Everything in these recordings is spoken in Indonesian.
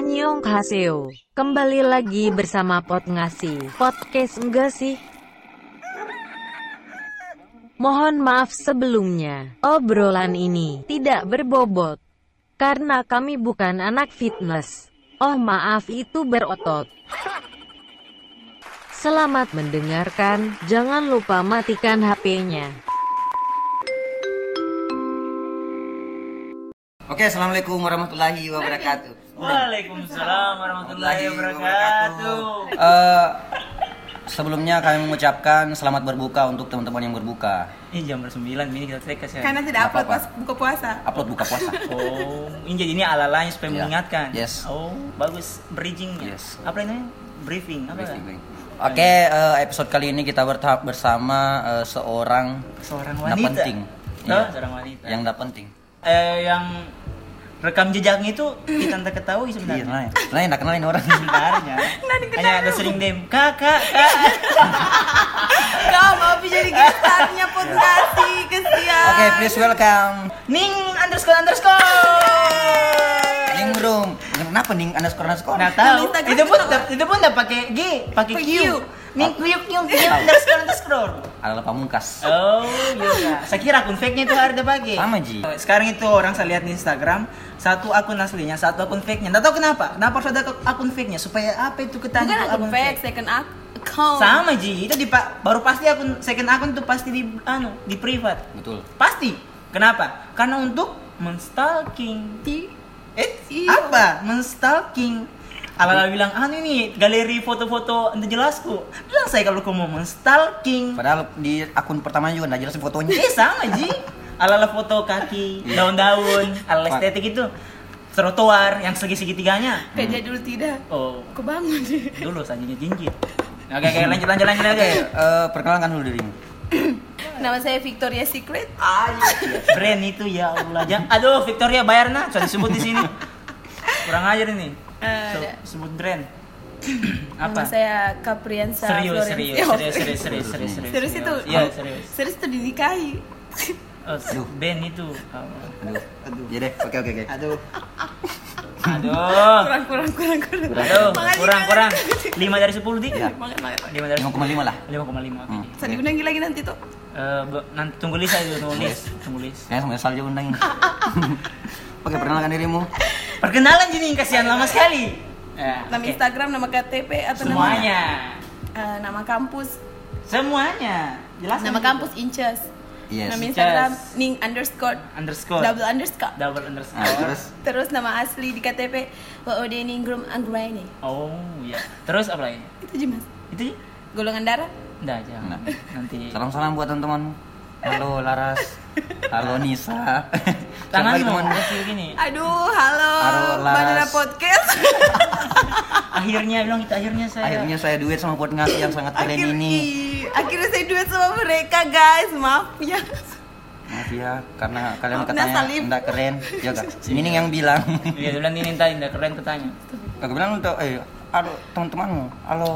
Annyeonghaseyo. Kembali lagi bersama Pot Ngasih. Podcast enggak sih? Mohon maaf sebelumnya. Obrolan ini tidak berbobot. Karena kami bukan anak fitness. Oh maaf itu berotot. Selamat mendengarkan. Jangan lupa matikan HP-nya. Oke, assalamualaikum warahmatullahi wabarakatuh. Waalaikumsalam warahmatullahi wabarakatuh. Eh, sebelumnya kami mengucapkan selamat berbuka untuk teman-teman yang berbuka. Ini jam bersembilan ini kita take ya. Karena tidak upload pas buka puasa. Upload buka puasa. Oh, ini jadi ini ala-alanya supaya Iya. mengingatkan. Yes. Oh, bagus bridging. Yes. Apa ini? Briefing. Apa? Briefing, briefing. Oke, eh, episode kali ini kita bertahap bersama eh, seorang Seorang wanita. penting. Oh, Iya. seorang wanita. yang nggak penting. eh, yang rekam jejaknya itu kita tak ketahui Iya, sebenarnya. nah, nah, nggak kenalin orang. Sebenarnya. Hanya ada sering dem. Kakak, kak. Kau mau jadi gestarnya podcasti kesian. Oke, please welcome Ning underscore underscore. Ning Room. Kenapa Ning underscore underscore? Nggak tahu. Itu pun itu pun udah pakai G, pakai Pakai Q. Q. Ning Q Q Q underscore underscore. Adalah pamungkas. Oh iya. Saya kira akun fake-nya itu ada pakai. Sama, Ji. Sekarang itu orang saya lihat di Instagram satu akun aslinya, satu akun fake-nya. Nggak tahu kenapa. Kenapa harus ada akun fake-nya? Supaya apa itu Bukan ketanya akun fake, second ac- account. Sama Ji, itu di baru pasti akun second akun tuh pasti di anu di privat. Betul. Pasti. Kenapa? Karena untuk menstalking. Di- Eh, Iya. apa? Menstalking. Ala bilang, ah ini galeri foto-foto anda jelasku. Bilang saya kalau kamu mau menstalking. Padahal di akun pertama juga nggak jelas fotonya. Eh sama Ji. Ala foto kaki, daun-daun, ala estetik itu. Trotoar yang segi segitiganya. Kerja dulu tidak. Oh, Kau bangun. dulu sajinya jinjit. Oke, oke, lanjut, lanjut, lanjut, Oke, lanjut. eh, perkenalkan dulu dirimu. Nama saya Victoria Secret. Brand itu ya Allah. Jangan, aduh, Victoria bayar nah, sudah disebut di sini. Kurang ajar ini. Eh, So, sebut brand. Nama Apa? saya Capriansa Serius, Florencia. serius, Oh, serius, serius, serius, serius, serius. Serius itu? Iya, serius. Serius itu dinikahi. Oh, Aduh. band itu. Aduh. Aduh. Ya deh, oke oke oke. Aduh. Aduh. Kurang, kurang, kurang, kurang. Aduh, kurang, kurang. 5 dari 10, Di. Ya. 5 dari 5,5 lah. 5,5. Oke. Hmm. Saya diundang lagi nanti tuh. Eh, be- nanti tunggu list aja dulu, tunggu list, tunggu list. Kayaknya sama salju undangin. Oke, perkenalkan dirimu. Perkenalan jadi kasihan lama sekali. Ya, Nama oke. Instagram, nama KTP atau nama Semuanya. Eh, nama kampus. Semuanya. Jelas. Nama kampus Inches. Yes. Nama. Instagram Ning underscore underscore. double underscore. Double underscore. Ah, terus Terus nama asli di KTP WOD Ningrum Anggraini. Oh, iya. Terus apa lagi? Itu aja mas. Itu? Golongan darah. Enggak, jangan. Nah. Nanti. salam-salam buat teman-teman. Halo Laras. Halo Nisa. Tanganmu teman? kasih gini. Aduh, halo. Halo, Laras. Bandara Podcast. Akhirnya bilang kita akhirnya saya. Akhirnya saya duet sama buat ngasih yang sangat keren Akhir- ini. ih, akhirnya saya duet sama mereka guys. Maaf ya. Maaf ya, karena kalian Maaf, katanya Nasalib. enggak keren. Ya kan? Ini yang bilang. Iya, bilang ini tadi enggak keren katanya. Aku bilang untuk eh halo teman-temanmu. Halo.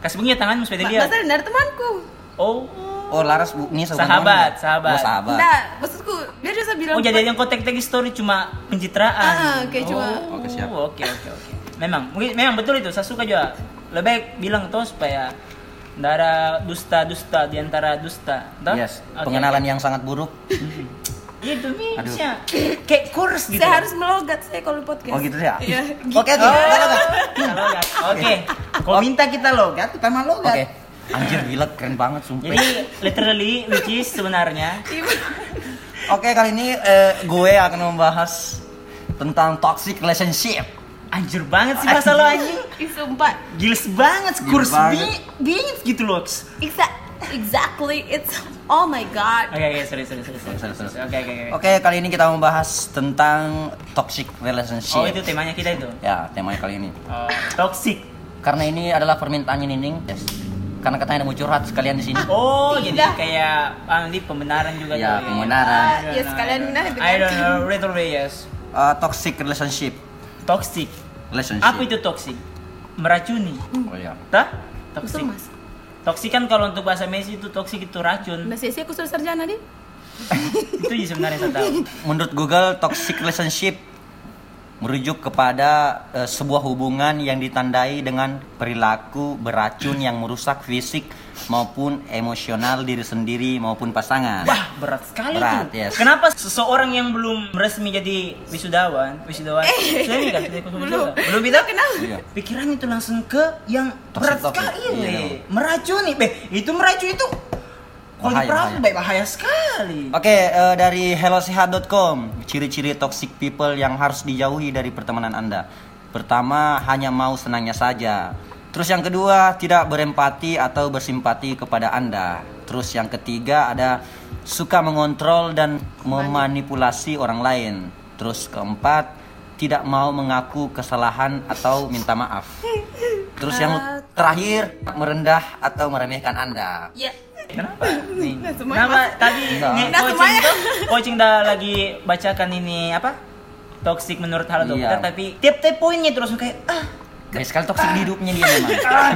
Kasih bunyi tanganmu supaya Ma- dilihat. Masa dari temanku. Oh. Oh, Laras Bu bukan Sahabat, temanmu. sahabat. Oh, sahabat. Enggak, maksudku dia juga bilang Oh, jadi yang kontak tag story cuma pencitraan. Ah, kayak cuma- Oh, Oke, siap. Oke, oke, oke. Memang, mungkin memang betul itu. Saya suka juga. Lebih baik bilang tuh supaya ada dusta-dusta di antara dusta. Toh? Yes, Oke, pengenalan oke. yang sangat buruk. Itu Aduh. bisa. Kayak kurs gitu. saya harus melogat saya kalau podcast. Oh gitu ya? Iya. Oke, oke. Oh, kita logat. Oke. Kau minta kita logat, kita mah logat. Oke. Anjir gila keren banget sumpah. Jadi literally which is sebenarnya Oke, kali ini eh, gue akan membahas tentang toxic relationship. anjir banget sih bahasa lo anjing. Ih, sumpah. Giles banget, Gila kurs banget. bi- bingit gitu loh. Exa exactly it's oh my god. Oke, oke, sorry, sorry, sorry, sorry. Sorry, sorry, sorry. Oke, oke, oke. Oke, kali ini kita membahas tentang toxic relationship. Oh, itu temanya kita itu. Ya, temanya kali ini. Oh, toxic. Karena ini adalah permintaannya Nining. Yes. Karena katanya ada mau curhat sekalian di sini. Oh, Tidak. jadi kayak ah, ini pembenaran juga Ya, tuh. pembenaran. Ya, sekalian nah, I don't know, literally yes. Eh, toxic relationship. Toxic. Relationship. Apa itu toxic? Meracuni. Oh iya. Tah? Betul Toxic. mas. Toxic kan kalau untuk bahasa Messi itu toxic itu racun. Nah, saya aku sudah sarjana deh. itu sih sebenarnya saya tahu. Menurut Google toxic relationship merujuk kepada eh, sebuah hubungan yang ditandai dengan perilaku beracun yang merusak fisik maupun emosional diri sendiri maupun pasangan. Wah, berat sekali Berat, tuh. yes. Kenapa seseorang yang belum resmi jadi wisudawan, wisudawan, sudah ini kan, sudah ikut wisuda. belum itu kenapa? Iya. Pikiran itu langsung ke yang Toxic, berat toxic. sekali, Iya. Be. meracuni, be. Itu meracuni itu kalau Bahaya, dipraktek bahaya. bahaya. sekali. Oke, eh, dari hellosehat.com, ciri-ciri toxic people yang harus dijauhi dari pertemanan Anda. Pertama, hanya mau senangnya saja. Terus yang kedua, tidak berempati atau bersimpati kepada Anda. Terus yang ketiga ada suka mengontrol dan memanipulasi orang lain. Terus keempat, tidak mau mengaku kesalahan atau minta maaf. Terus yang terakhir, merendah atau meremehkan Anda. Ya. Kenapa? Nih. semuanya Kenapa tadi nih, Enggak coaching semuanya. tuh, coaching dah lagi bacakan ini apa? Toxic menurut hal dokter, Iya. tapi tiap-tiap poinnya langsung kayak ah, Guys, sekali toxic di hidupnya dia memang.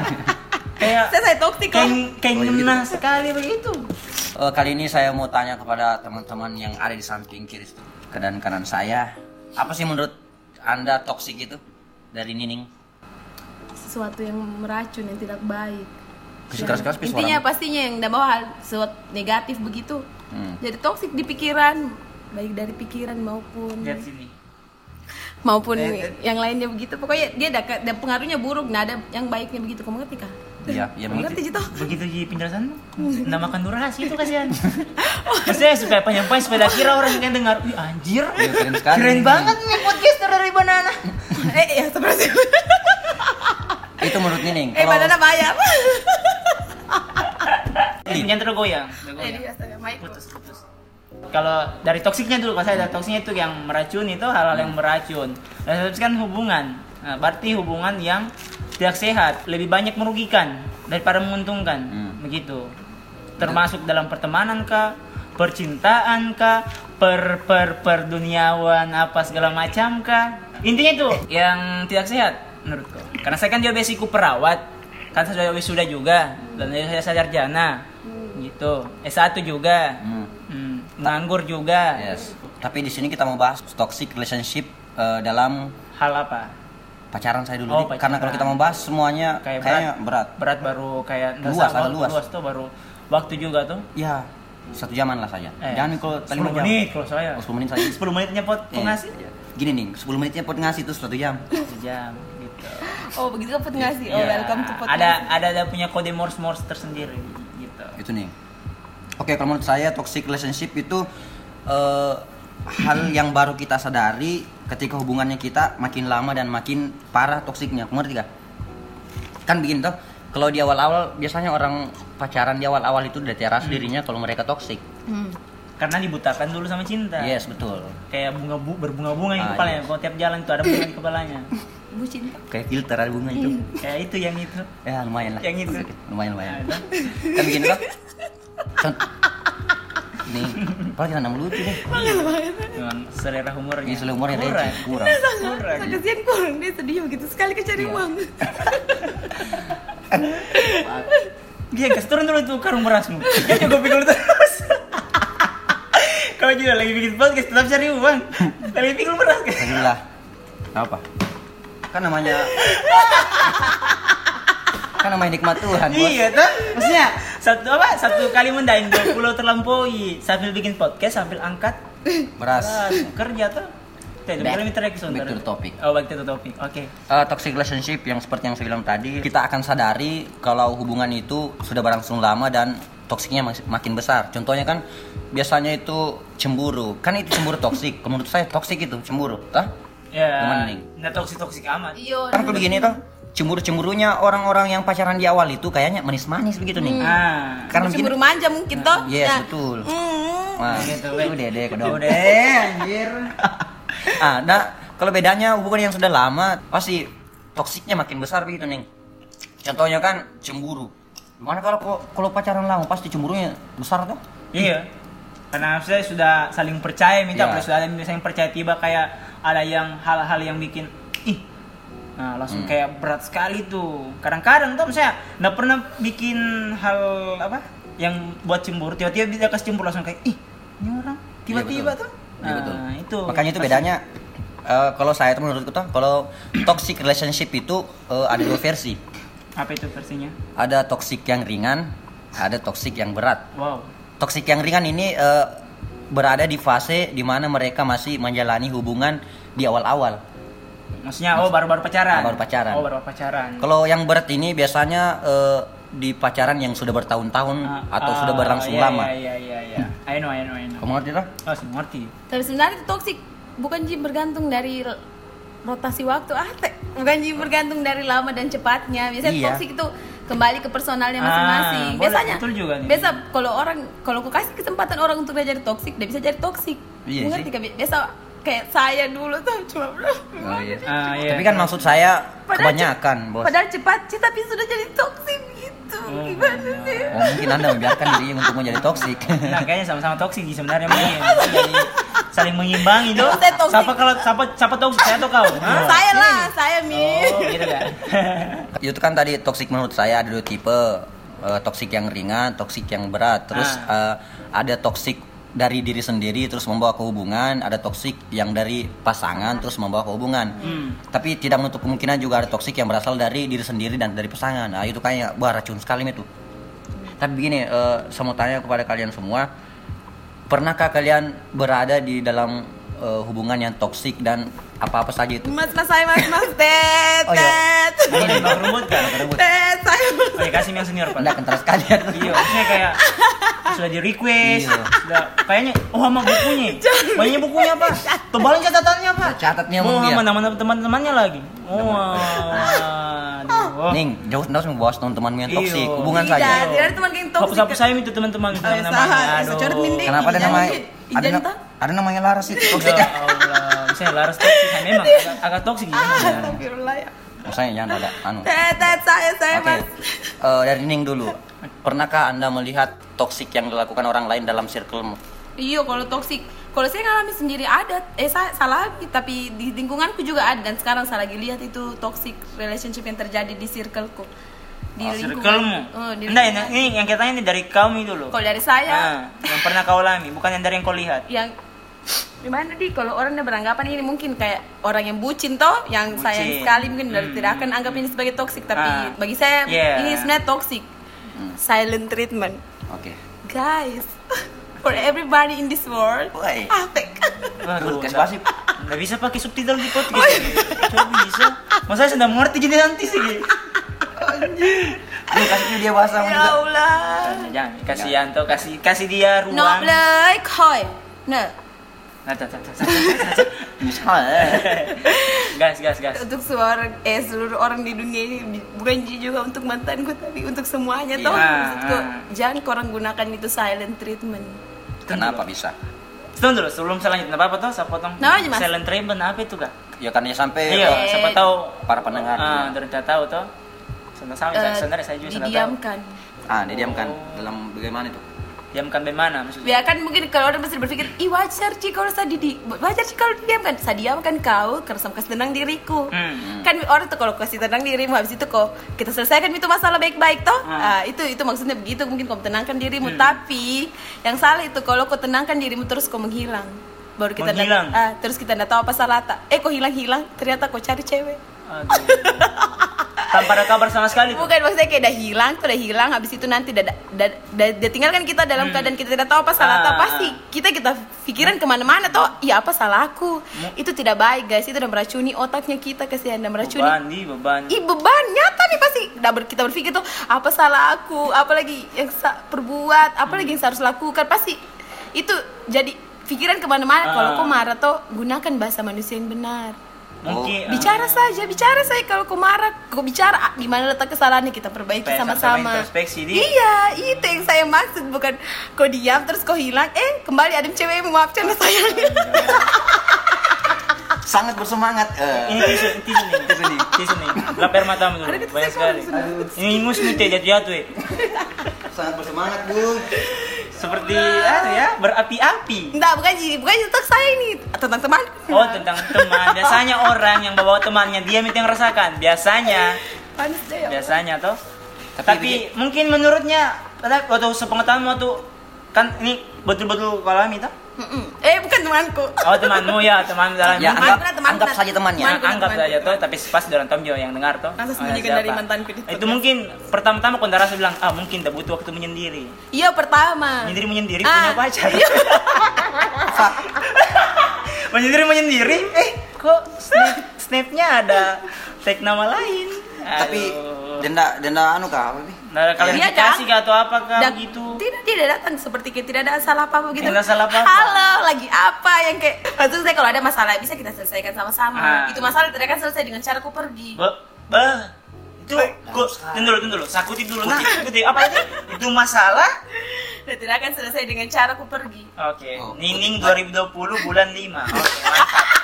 kayak Saya saya toksik kok. kayak kayak Oh, iya gitu. ngena sekali begitu. Eh, kali ini saya mau tanya kepada teman-teman yang ada di samping kiri ke dan kanan saya. Apa sih menurut Anda toksik itu? Dari Nining. Sesuatu yang meracun yang tidak baik. Kasih keras-keras, Intinya pastinya yang tidak bawa hal sesuatu negatif begitu. Hmm. Jadi toksik di pikiran, baik dari pikiran maupun Lihat sini. maupun Eh, yang lainnya begitu. Pokoknya dia ada, ada pengaruhnya buruk, nah ada yang baiknya begitu. Kamu ngerti kah? Iya, iya Kamu ngerti begitu. Cito? Begitu di penjelasan Nggak makan durasi itu kasihan Maksudnya supaya penyampaian Supaya kira orang yang dengar Wih anjir Iya, keren sekali. Keren banget nih podcaster dari Banana eh, ya seperti itu. Itu menurut Nining. eh, Kalau banana bayar. Jangan tergoyang eh, tergoyang. dia astaga, mic. putus putus. Kalau dari toksiknya dulu kalau saya dari toksiknya itu yang meracun itu hal-hal yang meracun. Dan terus kan hubungan. Nah, berarti hubungan yang tidak sehat lebih banyak merugikan daripada menguntungkan. Hmm. begitu. Termasuk dalam pertemanan kah percintaan kah per per perduniawan apa segala macam kah? Intinya itu yang tidak sehat menurutku. Karena saya kan juga basiku perawat kan saya sudah wisuda juga dan saya sarjana gitu S1 juga Hmm, hmm, nganggur juga yes. Tapi di sini kita mau bahas toxic relationship eh, dalam hal apa pacaran saya dulu. Oh, Dik. Karena kalau pacaran. kita mau bahas semuanya kayak kayaknya berat berat. berat baru kayak Luas, ada luas. tuh baru waktu juga tuh Ya, satu jaman lah saja. Eh, Jangan kalau tadi 10 jam. menit kalau saya Oh, 10 menit saja. 10 menitnya pot Eh, ngasih Gini nih, 10 menitnya pot ngasih itu satu jam. jam gitu Oh, begitu kan ngasih. Oh, Iya, welcome to podcast. ada ada ada punya kode Morse Morse tersendiri gitu itu nih oke kalau menurut saya toxic relationship itu eh, hal yang baru kita sadari ketika hubungannya kita makin lama dan makin parah toksiknya Kamu ngerti gak? kan begini tuh kalau di awal-awal biasanya orang pacaran di awal-awal itu udah teras dirinya kalau mereka toksik Hmm. karena dibutakan dulu sama cinta yes betul kayak bunga bu berbunga-bunga di Ah, kepalanya yes. kalau tiap jalan tuh ada bunga di kepalanya Bu cinta. kayak filter ada bunga itu kayak itu yang itu ya lumayan lah Yang itu. lumayan lumayan Ada. kan begini tuh Con- nih apa kita nama lucu deh Memang selera humornya Iya, selera humornya kurang receh, kurang. kurang Saya kasihan kurang dia sedih begitu sekali ke cari Iya. uang. Dia kasih turun dulu tuh karung berasmu. Kan juga pikul terus. Kau juga lagi bikin podcast tetap cari uang. Lagi pikul beras kan? Alhamdulillah. Apa? Kan namanya Kan namanya nikmat Tuhan, Bos. Iya tuh. Maksudnya satu apa? Satu kali mendain dua pulau terlampaui sambil bikin podcast sambil angkat Beras. kerja tuh. Oke, Back- back to topic. Oh, back to topic. Oke. Eh, toxic relationship yang seperti yang saya bilang tadi, kita akan sadari kalau hubungan itu sudah berlangsung lama dan toksiknya mak- makin besar. Contohnya kan biasanya itu cemburu. Kan itu cemburu toksik. Kalau Menurut saya toksik itu cemburu. Tah? Ya. Gimana, Ning? Nggak toksik toksik amat. Iya. Kan begini tuh cemburu-cemburunya orang-orang yang pacaran di awal itu kayaknya manis-manis begitu nih. Ah. Karena Cemburu manja mungkin toh. Yes, Nah, betul. hmm. Wah, Gitu, itu weh. dede kedong. Udah, anjir. ah, nah kalau bedanya hubungan yang sudah lama pasti toksiknya makin besar begitu neng. Contohnya kan cemburu. Mana kalau kalau pacaran lama pasti cemburunya besar tuh. Iya. Karena saya sudah saling percaya minta Iya. kalau sudah ada yang saling percaya tiba kayak ada yang hal-hal yang bikin nah langsung Hmm. kayak berat sekali tuh kadang-kadang tuh saya nggak pernah bikin hal apa yang buat cemburu tiba-tiba dia kasih cemburu langsung kayak ih ini orang tiba-tiba betul. tuh Iya, betul. Nah, itu Makanya itu bedanya Eh, kalau saya itu menurutku tuh kalau toxic relationship itu eh, ada dua versi. Apa itu versinya? Ada toxic yang ringan, ada toxic yang berat. Wow. Toxic yang ringan ini eh, berada di fase di mana mereka masih menjalani hubungan di awal-awal. Maksudnya oh baru-baru pacaran. Ah, baru pacaran. Oh baru pacaran. Kalau yang berat ini biasanya eh, di pacaran yang sudah bertahun-tahun Ah, atau ah, sudah berlangsung iya, lama. Iya iya iya. I know I know I know. Kamu ngerti tak? Oh, saya ngerti. Tapi sebenarnya itu toxic bukan Ji bergantung dari rotasi waktu ah te- bukan Ji bergantung dari lama dan cepatnya. Biasanya Iya. toxic itu kembali ke personalnya Ah, masing-masing. boleh, Biasanya betul juga nih. Biasa kalau orang kalau aku kasih kesempatan orang untuk jadi toxic, dia bisa jadi toxic. Iya kan? Biasa kayak saya dulu tuh cuma Oh, iya. Ah, iya. Tapi kan maksud saya Padahal kebanyakan, bos. Padahal cepat sih tapi sudah jadi toxic gitu. Oh. Gimana sih? Oh, mungkin anda membiarkan diri untuk menjadi toksik. Nah, kayaknya sama-sama toksik sih sebenarnya mungkin. Jadi saling mengimbangi dong. Saya toksik. Siapa kalau siapa siapa toksik saya atau kau? Hah? Saya lah, saya Mi. Oh, gitu kan. Itu kan tadi toksik menurut saya ada dua tipe. Eh, toksik yang ringan, toksik yang berat. Terus eh, ada toksik dari diri sendiri terus membawa ke hubungan, ada toksik yang dari pasangan terus membawa ke hubungan. Hmm. Tapi tidak menutup kemungkinan juga ada toksik yang berasal dari diri sendiri dan dari pasangan. Nah, itu kayak wah racun sekali itu. Tapi begini, eh, saya mau tanya kepada kalian semua, pernahkah kalian berada di dalam eh, hubungan yang toksik dan apa-apa saja itu? Mas, mas saya mas, mas, tet, Oh, iya. tet. Ini bang rumput kan? Tet, saya. Oh, ya, kasih yang senior pak. Anda kental sekali ya. Iya, maksudnya kayak sudah di request, Iya. sudah kayaknya oh sama bukunya, banyak bukunya pak, tebalin catatannya pak, Catatnya oh dia. sama nama teman-temannya lagi, oh, aduh, Ning, jauh sama bos teman-temanmu yang toksik, Iya. hubungan Tidak, saja. tidak ada teman geng toxic. hapus-hapus saya itu teman-teman namanya, mending. Kenapa ada nama Ijan, ada, Ijan, na- tak? ada namanya Laras itu toksik ya ya? Misalnya Laras toksik, nah, memang agak, agak toksik gitu. Astagfirullah ya. Maksudnya jangan ada anu. Tet, tet, saya, saya mas. Eh, dari Ning dulu. Pernahkah Anda melihat toksik yang dilakukan orang lain dalam circlemu? Iya, kalau toxic, kalau saya ngalami sendiri ada, eh saya salah lagi, tapi di lingkunganku juga ada dan sekarang saya lagi lihat itu toxic relationship yang terjadi di circleku. Di Oh, circlemu. Oh, di Enggak, lingkungan. ini yang kita ini dari kaum itu loh. Kalau dari saya, Ah, yang pernah kau alami, bukan yang dari yang kau lihat. yang gimana di kalau orang yang beranggapan ini mungkin kayak orang yang bucin toh yang Bucin. sayang sekali mungkin dari Hmm. tidak akan anggap ini sebagai toxic tapi Ah. bagi saya Yeah. ini sebenarnya toxic silent treatment Oke. guys for everybody in this world. Apek. Waduh, Podcast nggak- bisa pakai subtitle di podcast. Coba bisa. Masa saya sudah mengerti jadi nanti sih. Lu kasih dia bahasa ya Allah Jangan, jangan. kasih Yanto, kasih kasih dia no ruang. play koi no Nah, Gas, gas, gas. untuk semua orang eh seluruh orang di dunia ini bukan juga untuk mantanku tapi untuk semuanya toh Iya. maksudku jangan korang gunakan itu silent treatment Kenapa bisa? Tunggu dulu, sebelum selanjutnya apa apa tuh? Saya potong. Nah, Mas. Silent treatment apa itu kak? Ya ya sampai Iya, eh, siapa tahu para pendengar. Ah, dari tidak tahu toh. Eh, sebenarnya saya juga didiamkan Ah, didiamkan dalam bagaimana itu? Diamkan bagaimana maksudnya? ya kan mungkin kalau orang masih berpikir ih wajar sih kalau saya didi wajar sih kalau didiamkan saya diamkan kau karena saya kasih tenang diriku Hmm. kan orang tuh kalau kasih tenang dirimu habis itu kok kita selesaikan itu masalah baik-baik toh Hmm. Ah, itu itu maksudnya begitu mungkin kau tenangkan dirimu tapi yang salah itu kalau kau tenangkan dirimu terus kau menghilang baru kita Menghilang? ah, terus kita nggak tahu apa salah tak eh kok hilang-hilang ternyata kau cari cewek Aduh. Tanpa ada kabar sama sekali tuh. Bukan maksudnya kayak udah hilang, tuh udah hilang. Habis itu nanti udah, udah, tinggalkan kita dalam keadaan kita tidak tahu apa salah Ah, apa pasti kita kita pikiran ke mana-mana toh. Iya apa salah aku? Itu tidak baik guys. Itu udah meracuni otaknya kita kesian dan meracuni. Beban, di beban. Ih beban nyata nih pasti. Udah ber- kita berpikir tuh apa salah aku? Apalagi yang perbuat? Apalagi yang saya harus lakukan? Pasti itu jadi pikiran ke mana-mana. Kalau Ah. kau marah toh gunakan bahasa manusia yang benar Mungkin ah, bicara saja bicara saya kalau kau marah kau bicara ah, di mana letak kesalahannya kita perbaiki sama-sama iya itu yang saya maksud bukan kau diam terus kau hilang eh kembali ada cewek yang memaafkan sayang Sangat bersemangat. eh. ini tisu, tisu nih, tisu nih, tisu nih. Lap air matamu dulu, banyak sekali. Ini ingus nih teh jatuh-jatuh ya. Sangat bersemangat, Bu. Seperti apa ya, berapi-api. enggak bukan jadi bukan tentang saya ini tentang teman Oh tentang teman. Biasanya orang yang bawa temannya dia minta yang rasakan. Biasanya, ya biasanya toh. Tapi Tapi, mungkin menurutnya, atau sepengetahuan waktu kan ini betul-betul kalau kami toh. Mm-mm. Eh bukan temanku. Oh temanmu ya, teman dalam Ya, Teman, anggap, teman, anggap teman. saja temannya. Teman. An- anggap saja tuh tapi pas dalam Tom Jo yang dengar tuh oh, sembunyikan siapa? dari mantanku di itu mungkin pertama-tama kau rasa bilang ah mungkin tak butuh waktu menyendiri Iya pertama. menyendiri menyendiri Ah, punya pacar iya. menyendiri menyendiri eh kok snap snapnya ada tag nama lain Tapi Aduh. Denda denda anu kah apa sih? Nah, klarifikasi Iya, kah atau apa kah Dan gitu Tidak, tidak datang seperti kayak tidak ada salah apa-apa gitu. Tidak ada salah apa-apa. Halo, lagi apa yang kayak maksud saya kalau ada masalah bisa kita selesaikan sama-sama. Ah. Itu masalah tidak akan selesai dengan cara ku pergi. Ba, ba, itu kok tunggu dulu, tunggu dulu, sakuti dulu. Nah, ikuti apa itu? Itu masalah. Dan tidak akan selesai dengan cara ku pergi. Oke, Oh, Nining 2020 bulan 5. Oke, mantap. Mantap.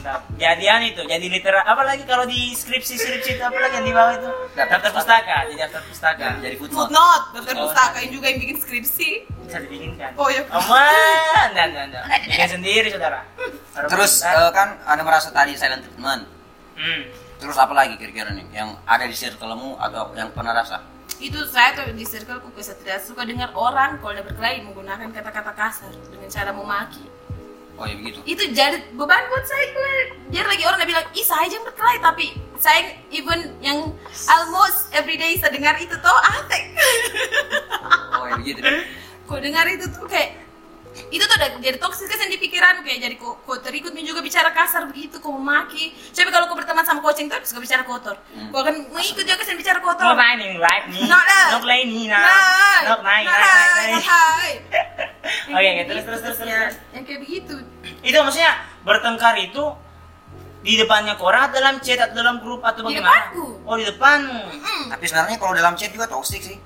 Mantap. Jadian itu, jadi literat apa lagi kalau di skripsi-skripsi itu apa lagi yang di bawah itu? Daftar Daftar pustaka, jadi daftar pustaka. Jadi footnote. Footnote, daftar Oh. pustaka yang juga yang bikin skripsi. Bisa dibikinkan. Oh, iya. Aman, dan dan dan. Bikin sendiri, Saudara. Terus eh, kan anda merasa tadi silent treatment. hmm. Terus apa lagi kira-kira nih yang ada di circlemu atau yang pernah rasa? Itu saya tuh di circleku saya tidak suka dengar orang kalau dia berkelahi menggunakan kata-kata kasar dengan cara memaki. Oh ya begitu. itu jadi beban buat saya gue biar lagi orang bilang ih saya aja berkelahi tapi saya even yang almost everyday saya dengar itu tuh atek Oh ya begitu. kok dengar itu tuh kayak itu tuh udah jadi toksik kan di pikiran kayak jadi kok, kok terikut juga bicara kasar begitu kok memaki coba kalau kau berteman sama coaching tuh suka bicara kotor kau akan mengikut juga kan bicara kotor Nok naik nih, live nih. Nok dah. Nok lain nih, nah. Naik, naik, naik. hai. Oke, terus, terus, terus, terus, Ya, yang kayak begitu Itu maksudnya bertengkar itu di depannya korang dalam chat atau dalam grup atau Di bagaimana? depanku. Oh di depanmu. Tapi sebenarnya kalau dalam chat juga toxic sih.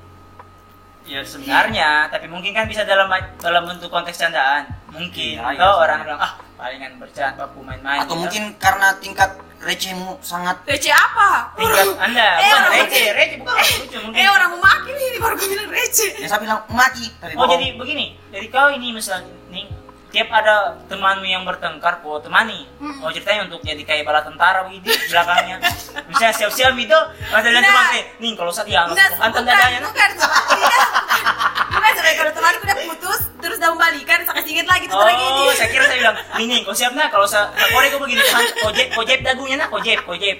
Ya sebenarnya, tapi mungkin kan bisa dalam dalam bentuk konteks candaan. Mungkin. Iya, iya, Atau sebenarnya. orang bilang ah palingan bercanda, aku main-main. Atau gitu. mungkin karena tingkat recehmu sangat receh apa tingkat Anda Eh, bukan orang receh, receh bukan lucu mungkin. eh orang memaki nih baru gue bilang receh ya saya bilang mati tapi Oh jadi begini, jadi kau ini misalnya tiap ada temanmu yang bertengkar, kau temani. Hmm. Oh ceritanya untuk jadi kayak bala tentara begitu di belakangnya. Misalnya siap-siap itu, ada Nah. teman eh, nih kalau saat ya anton bukan, dadanya. bukan. Bukan, sampai kalau temanku udah putus, terus udah membalikan, saya kasih inget lagi tuh lagi. Oh, saya kira saya bilang, nih nih, kau siap nah kalau saya kore kau begini, kau jeb, kau jeb dagunya nah, kau jeb, kau jeb.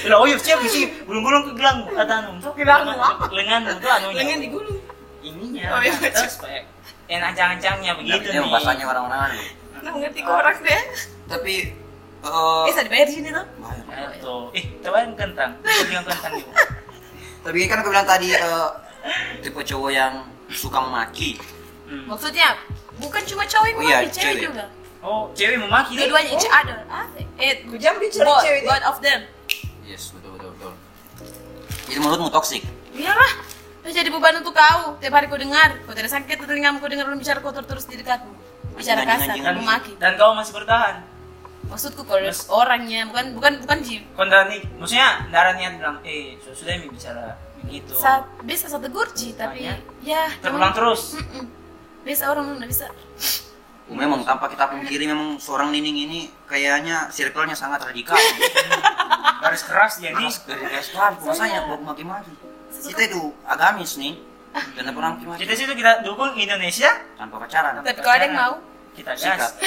Bilang, oh iya siap sih, belum-belum ke gelang, kata anu, Gelangmu apa? lenganmu tuh anunya. Lengan digulung. Ininya, Oh, iya. terus kayak enak-encangnya begitu Ini nih. bahasanya orang-orang anu. Nah, ngerti kok orang deh. tapi eh, Eh, saya dibayar di sini tuh. bayar. Itu, eh, coba yang kentang, coba yang kentang yuk. tapi kan aku bilang tadi eh, tipe cowok yang suka memaki Hmm. Maksudnya, bukan cuma cowok yang Oh, iya, memaki, cewek cewek. juga. Oh, cewek memaki deh. Dua-duanya each other. Asik. Eh, jam bicara cewek. God of them. yes betul betul betul jadi menurutmu toxic Biarlah. Udah jadi beban untuk kau. Tiap hari kau dengar. Kau tidak sakit telingamu kau dengar orang bicara kotor terus di dekatmu. Bicara kasar, memaki. dan kau masih bertahan. Maksudku kalau Mas- orangnya bukan bukan bukan nggak nih, maksudnya darah niat bilang, eh, su- sudah mi bicara begitu. Saat bisa satu gurji tapi Banyak. ya Terulang terus. Mm-mm. Bisa orang nggak bisa. memang tanpa kita pungkiri memang seorang Nining ini kayaknya circle-nya sangat radikal Garis keras dia nih. Keras masanya mau maki-maki kita itu agamis nih dan apa orang maki-maki Kita situ kita dukung Indonesia, tanpa pacaran Tapi kalau ada yang mau, kita gas.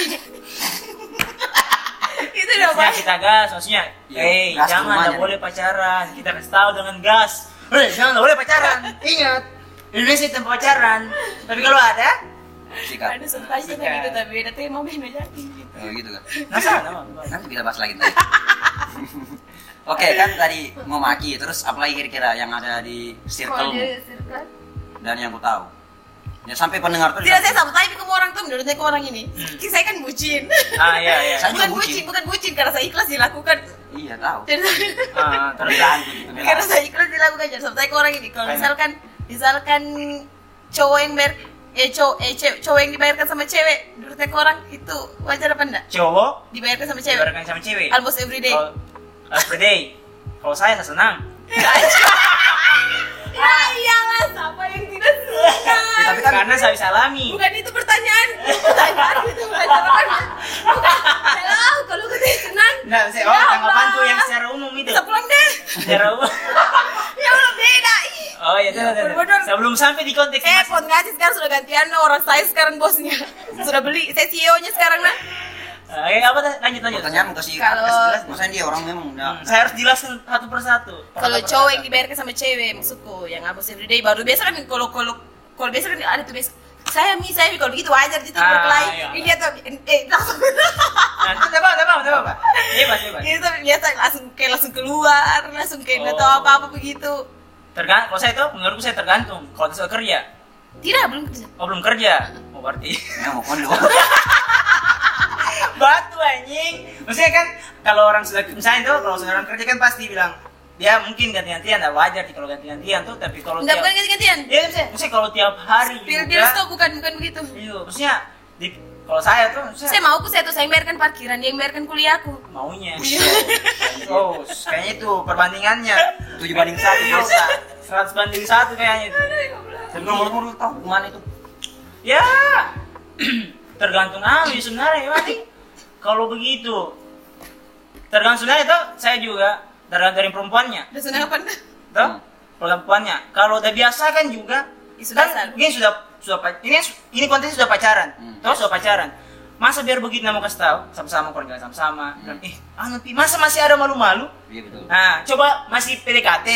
itu udah baik. kita gas, maksudnya, eh gas jangan nggak boleh pacaran. Kita kasih tahu dengan gas. Eh jangan nggak boleh pacaran. Ingat, Indonesia tempat pacaran. Tapi kalau ada, sikat Ada satu aja tentang Sikat. itu tapi beda tema beda jadi. oh, gitu kan nggak salah. nanti kita bahas lagi nanti oke kan tadi mau maki terus apa lagi kira-kira yang ada di circle circle. dan yang ku tahu ya sampai pendengar tuh Tidak saya sama tapi kamu orang tuh menurutnya ke orang ini. Hmm. Saya kan bucin. Ah iya iya. Saya bukan bucin. bucin, bukan bucin karena saya ikhlas dilakukan. iya tahu Ah, terus terbilang gitu karena saya ikhlas dilakukan jadi sampai ke orang ini. Kalau misalkan misalkan cowok yang ber eh cowok eh cewek, cowok yang dibayarkan sama cewek menurutnya ke orang itu wajar apa enggak? cowok Dibayarkan sama cewek. dibarengkan sama cewek. Almost every day. Kalau every day. Kalau saya saya senang. Ya iyalah siapa yang tidak suka. Ya, tapi kan Karena saya bisa alami. Bukan itu pertanyaan. Pertanyaan itu pertanyaan. Kalau kau tidak senang. Nah, saya oh Ya tanggapanku Allah. yang secara umum itu. Pulang deh. Secara umum. Ya Allah beda. Oh iya, benar, benar. Sebelum sampai di konteks Eh, ngaji sekarang sudah gantian orang saya sekarang bosnya. Sudah beli, saya CEO-nya sekarang nah. Eh, apa dah? Lanjut, lanjut. Pertanyaan kasih Kalau- kasih jelas, maksudnya dia orang memang Hmm, nah, Saya harus jelaskan satu persatu. Kalau cowok yang dibayarkan sama cewek maksudku yang abos everyday baru biasa kan kalau kalau kalau biasa kan ada tuh biasa saya mi saya mi kalau begitu wajar gitu Ah, berkelahi iya. ini dia tuh eh langsung Nah, itu apa, apa, apa, apa? Bebas, bebas. ini tuh biasa langsung kayak langsung keluar langsung kayak nggak Oh. tahu apa apa begitu Tergantung, kalau saya itu menurutku saya tergantung. Kalau saya kerja, tidak belum kerja oh belum kerja, oh berarti memang mau kondo. batu anjing. Maksudnya kan kalau orang sudah misalnya itu kalau seorang kerja kan pasti bilang dia mungkin ganti-gantian, tidak wajar sih kalau ganti-gantian tuh, tapi kalau nggak tiap, bukan ganti-gantian ya maksudnya, maksudnya kalau tiap hari pil juga, tuh bukan bukan begitu iya, maksudnya di, kalau saya tuh, maksudnya saya mau aku saya tuh saya bayarkan parkiran dia yang bayarkan kuliahku maunya. oh, kayaknya itu perbandingannya Tujuh banding satu bisa 100 banding satu kayaknya itu. Tapi kalau menurut lu tahu gimana itu? Ya, tergantung Ami sebenarnya, Mati. Kalau begitu, tergantung sebenarnya itu saya juga tergantung dari perempuannya, senang apa toh perempuannya. Kalau udah biasa kan juga, Ya, sudah kan ini sudah sudah ini ini konteksnya sudah pacaran, Hmm. toh sudah pacaran. Masa biar begitu mau kasih tahu sama-sama kalau jalan sama-sama, bilang, eh, anu pi, masa masih ada malu-malu? Iya betul. Nah, coba masih PDKT.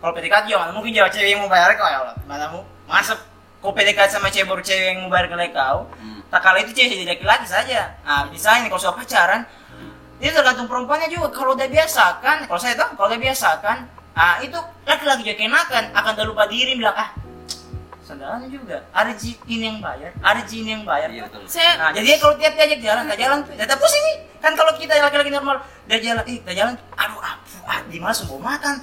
Kalau PDKT ya mana mungkin jawab cewek yang mau bayar kau ya Allah. Mana mu masa kau PDKT sama cewek baru cewek yang ke kau. Hmm. Tak kala itu cewek jadi laki-laki saja. Nah, misalnya kalau sudah pacaran, itu tergantung perempuannya juga. Kalau udah biasakan, kalau saya tahu kalau udah biasakan, ah itu laki-laki juga kenakan akan tak lupa diri bilang ah saudaranya juga ada ji ini yang bayar ada ji ini yang bayar Iya betul. saya Nah, jadi kalau tiap diajak jalan, tak jalan tuh, tetap pusing nih. Kan kalau kita laki-laki normal, dia jalan, eh, dia jalan, aduh, aduh, ah, di mana mau makan?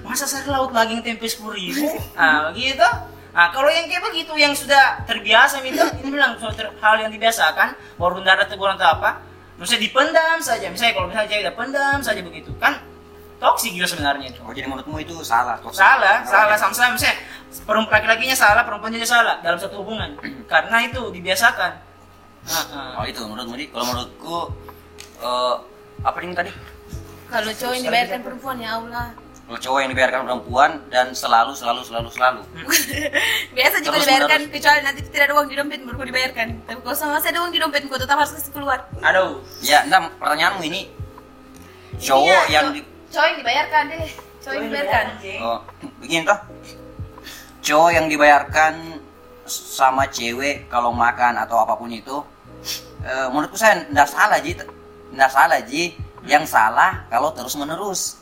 Masa saya ke laut lagi yang tempe sepuluh ribu? Nah, begitu. Nah, kalau yang kayak begitu, yang sudah terbiasa, itu, ini bilang suatu hal yang dibiasakan, baru tidak ada teguran atau apa, misalnya dipendam saja. Misalnya kalau misalnya cewek pendam saja begitu, kan toksik juga sebenarnya itu. Oh jadi menurutmu itu salah? toxic? Salah, salah sama-sama. Misalnya, perempuan laki-lakinya salah, perempuan juga salah dalam satu hubungan. Karena itu dibiasakan. Nah, ah. Oh itu menurutmu di? Kalau menurutku eh, apa ini tadi? kalau cowok yang dibayarkan perempuan ya Allah Kalau cowok yang dibiarkan perempuan dan selalu selalu selalu selalu. biasa juga Terus dibayarkan menerus. kecuali nanti tidak ada uang di dompet baru dibayarkan tapi kalau sama saya ada uang di dompet kau tetap harus kasih keluar Aduh, Ya, enggak pertanyaanmu ini cowok Iya, yang di, cowok yang dibayarkan deh cowok yang dibayarkan oh, begini toh. Cowok yang dibayarkan sama cewek kalau makan atau apa pun itu eh, menurutku saya enggak salah Ji. Enggak salah Ji. Yang salah kalau terus menerus.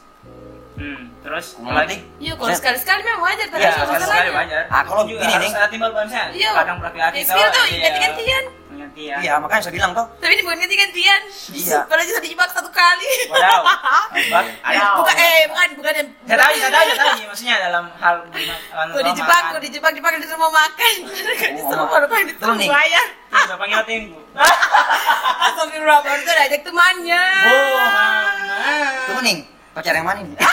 Hmm, terus Kamu ngerti? iya kalau sekali-sekali memang wajar tapi Iya, ada sekali sekali masalahnya wajar. Ah, kalau Juga gini harus nih. ada timbal balasnya. Iya. Kadang Experience tahu, tuh iya. ganti-gantian. Gantian. Iya, makanya saya bilang toh. tapi ini bukan ganti-gantian Iya. padahal sudah dijebak satu kali. Bak, Eh, aduh. bukan eh bukan bukan yang Saya tahu, saya tahu, saya tahu. Iya, Maksudnya dalam hal Kau dijebak, kau dijebak, dipanggil di rumah makan. Kan disuruh baru kau disuruh Tuh nih. bayar. Saya panggil tenggu. Astagfirullah, baru tuh ajak temannya. Muhammad. Tunggu nih, pacar yang mana ini?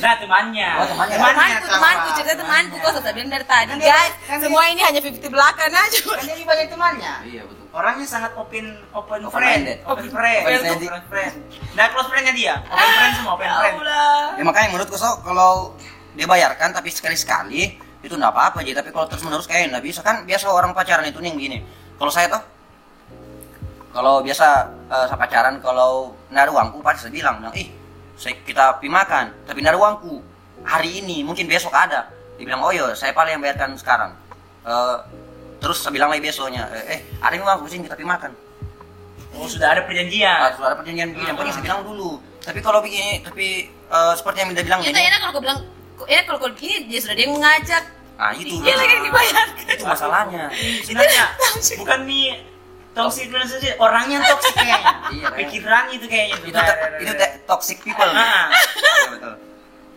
Nah, temannya. Oh, temannya. Temanku, kawan. temanku, cerita temanku, kau sudah bilang dari tadi, Kan guys. kan Semua ini hanya 50 belakang aja. Kan dia banyak temannya. Iya betul. Orangnya sangat open open, Open friend, minded. open friend, Open open friend. friend. Nah, close friendnya dia, open friend semua, open Ya friend. Allah. Ya makanya menurutku so kalau dia bayarkan tapi sekali-sekali itu enggak apa-apa aja tapi kalau terus menerus kayak enggak bisa kan biasa orang pacaran itu nih yang begini. Kalau saya tuh kalau biasa eh, saya pacaran kalau ada uangku pasti saya bilang, bilang, ih saya kita pergi makan tapi ada uangku hari ini mungkin besok ada. Dia bilang oh iya saya paling yang bayarkan sekarang. Eh, terus saya bilang lagi besoknya eh, eh ada yang uangku sini kita pergi makan. Oh, sudah ada Ah, perjanjian. sudah ada perjanjian begini, yang penting saya bilang dulu. Tapi kalau begini, tapi eh, seperti yang Minda bilang Ya ini, tak enak kalau kau bilang, enak kalau kau begini, dia sudah dia yang mengajak. ah itu. Dia lagi yang dibayarkan. itu masalahnya Sebenarnya bukan mi toxic relationship, orangnya toxic kayaknya. Iya, Pikirannya itu kayaknya. itu itu te- toxic people Ah. Iya, betul.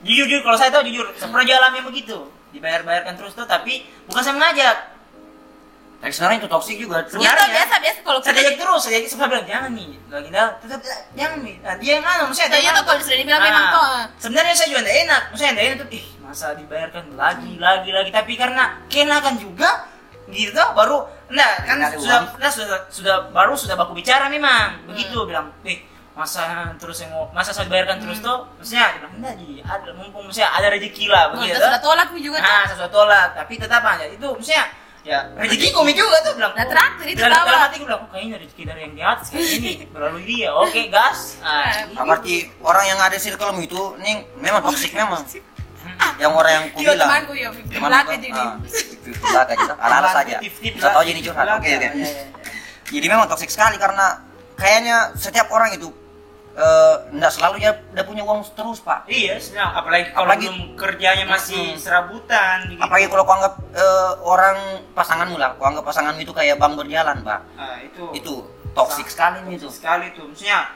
Jujur, jujur, kalau saya tahu jujur, saya pernah alami begitu. Dibayar-bayarkan terus tuh, tapi bukan saya mengajak. tapi sebenarnya itu toxic juga Ya biasa, biasa kalau Saya ajak terus, saya ajak saya bilang jangan nih, lagi dah, tetap jangan nih. Nah, dia yang anu, maksudnya Nah, dia iya yang tuh, kalau sudah dibilang memang Ah, toh. Sebenarnya saya juga tidak enak, maksudnya tidak enak tuh, ih masa dibayarkan lagi, lagi, lagi, tapi karena kenakan juga, gitu baru, enggak kan sudah, nah, sudah, sudah baru sudah baku bicara memang, begitu bilang, eh masa terus yang mau masa saya bayarkan terus tuh? Maksudnya dia bilang enggak ji. Ada mumpung maksudnya ada rezeki lah Oh, begitu kita sudah tolak mi juga tuh. nah sesuatu tolak. Tapi tetap aja itu maksudnya ya rezeki kami juga tuh bilang. Nah, traktir itu dalam, tahu. dalam hati gue bilang oh, kayaknya rezeki dari yang di atas kayak ini melalui dia. Oke gas. Ah, Nah, Ah, berarti orang yang ada circle itu nih memang toksik memang yang orang yang ku Iya bilang temanku ya, Teman belakang aku, jadi. ah, di belakang gitu ala-ala saja lah. tahu jadi curhat oke oke ya, ya, ya. jadi memang toksik sekali karena kayaknya setiap orang itu eh nggak selalu dia udah punya uang terus pak Iya, senang. Apalagi kalau Apalagi- belum kerjanya masih Hmm. serabutan. Gitu. apalagi kalau kau anggap eh, orang pasanganmu lah kau anggap pasanganmu itu kayak bank berjalan pak Ah, itu. itu toksik sekali nih itu sekali tuh. Maksudnya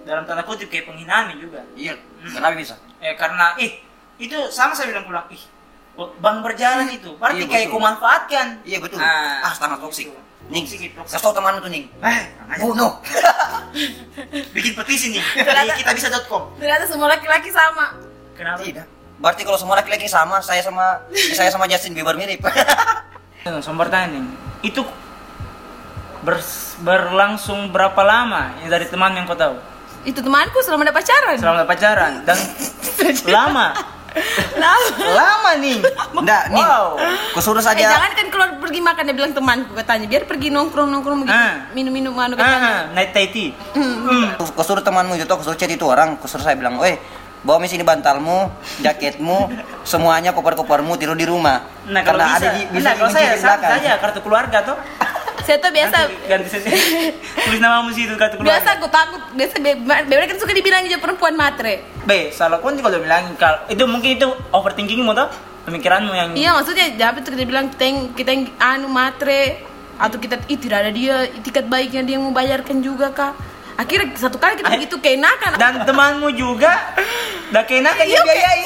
dalam tanda kutip kayak penghinaan juga. iya kenapa bisa Eh karena ih itu sama saya bilang pulang ih bang berjalan itu berarti Iya, kayak betul. kau manfaatkan. iya betul Ah, ah sangat toksik ning Toksik, toksik. kasih tau temanmu tuh ning Eh, bunuh bikin petisi nih di kita bisa.com. Ternyata semua laki-laki sama. Kenapa? tidak berarti kalau semua laki-laki sama saya sama saya sama Justin Bieber mirip Sumber tanya nih, itu bers- berlangsung berapa lama ya, dari teman yang kau tahu? Itu temanku selama ada pacaran. Selama pacaran dan lama, Lama. lama nih. Enggak, nih. Wow. Kau suruh Eh saja. jangan kan keluar pergi makan dia bilang temanku katanya biar pergi nongkrong nongkrong begitu Ah. minum-minum anu katanya. Ah, night Thai tea. Hmm. Kau suruh temanmu itu, kau suruh chat itu orang, kau suruh saya bilang, "Weh, bawa mi sini bantalmu, jaketmu, semuanya koper-kopermu tidur di rumah." Nah kalau Karena bisa, ada di bisa nah, kalau saya di sama belakang. saja kartu keluarga tuh. Saya tuh biasa Ganti, ganti saja. Tulis namamu situ kartu keluarga. biasa aku takut biasa be- bebek kan suka dibilang juga perempuan matre. B, salah pun kalau bilang kalau itu mungkin itu overthinkingmu tuh pemikiranmu yang Iya maksudnya jangan itu kita bilang kita yang, kita yang anu matre atau kita ih tidak ada dia tiket baiknya dia yang mau bayarkan juga kak. Akhirnya satu kali kita begitu keenakan. dan temanmu juga dah kenakan Iya, juga biayai.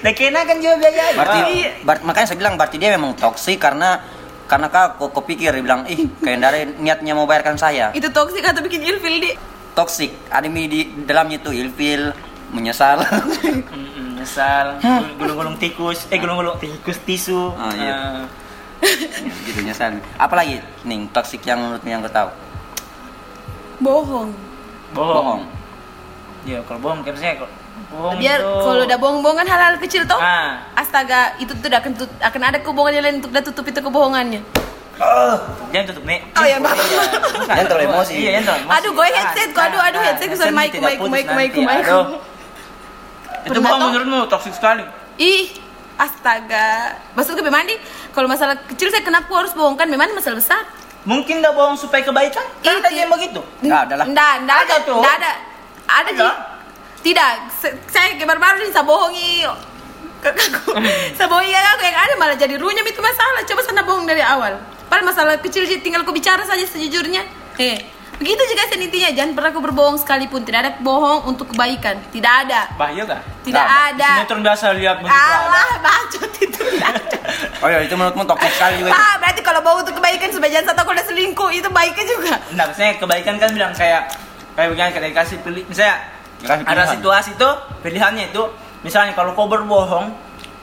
dah kenakan juga biayai. Berarti, Iya. ber- makanya saya bilang berarti dia memang toksik karena karena kau kau, kau pikir dia bilang, "Ih, kayak dari niatnya mau bayarkan saya." itu toksik atau bikin ilfil di. Toksik. Ada mi di dalamnya itu ilfil, menyesal. Misal gulung-gulung tikus, eh gulung-gulung tikus tisu. Oh, iya. Ah, gitu nyesal. Apalagi nih toksik yang menurutmu yang kau tahu? Bohong. bohong. Bohong. Iya, kalau bohong saya kalau bohong Biar kalau udah bohong-bohong kan hal-hal kecil toh. Ah. Astaga, itu tuh akan tut- akan ada kebohongan yang lain untuk udah tutup itu kebohongannya. Jangan tutup nih. Oh, iya, maaf. Jangan terlalu emosi. Iya, jangan terlalu emosi. Aduh, gue headset, gua aduh, aduh, headset, gua headset mic, mic, mic, mic, mic. Aduh. Itu bohong menurutmu toksik sekali. Ih, astaga. Maksudnya memang nih, kalau masalah kecil saya kenapa harus bohong kan? Memang masalah besar. Mungkin dah bohong supaya kebaikan? Kan ada yang begitu. Nggak ada lah. Nggak, nggak ada, nggak ada. Ada, Ada. Ji. Tidak, saya baru-baru nih saya bohongi kakakku. saya bohongi kakakku yang ada malah jadi runyam itu masalah. Coba sana bohong dari awal. Padahal masalah kecil sih tinggal kau bicara saja sejujurnya. Eh, begitu juga intinya. Jangan pernah kau berbohong sekalipun. Tidak ada bohong untuk kebaikan. Tidak ada. Bahaya gak? Tidak Nggak ada. Sinetron biasa lihat. Allah, bacot itu. tidak ada. Oh ya, itu menurutmu toksik sekali juga. Ah, berarti kalau bohong untuk kebaikan supaya jangan satu kalau udah selingkuh itu baiknya juga. Nah, misalnya kebaikan kan bilang kayak kayak begini kayak dikasih pilih misalnya Dikasih ada pilihan. situasi tuh pilihannya itu misalnya kalau kau berbohong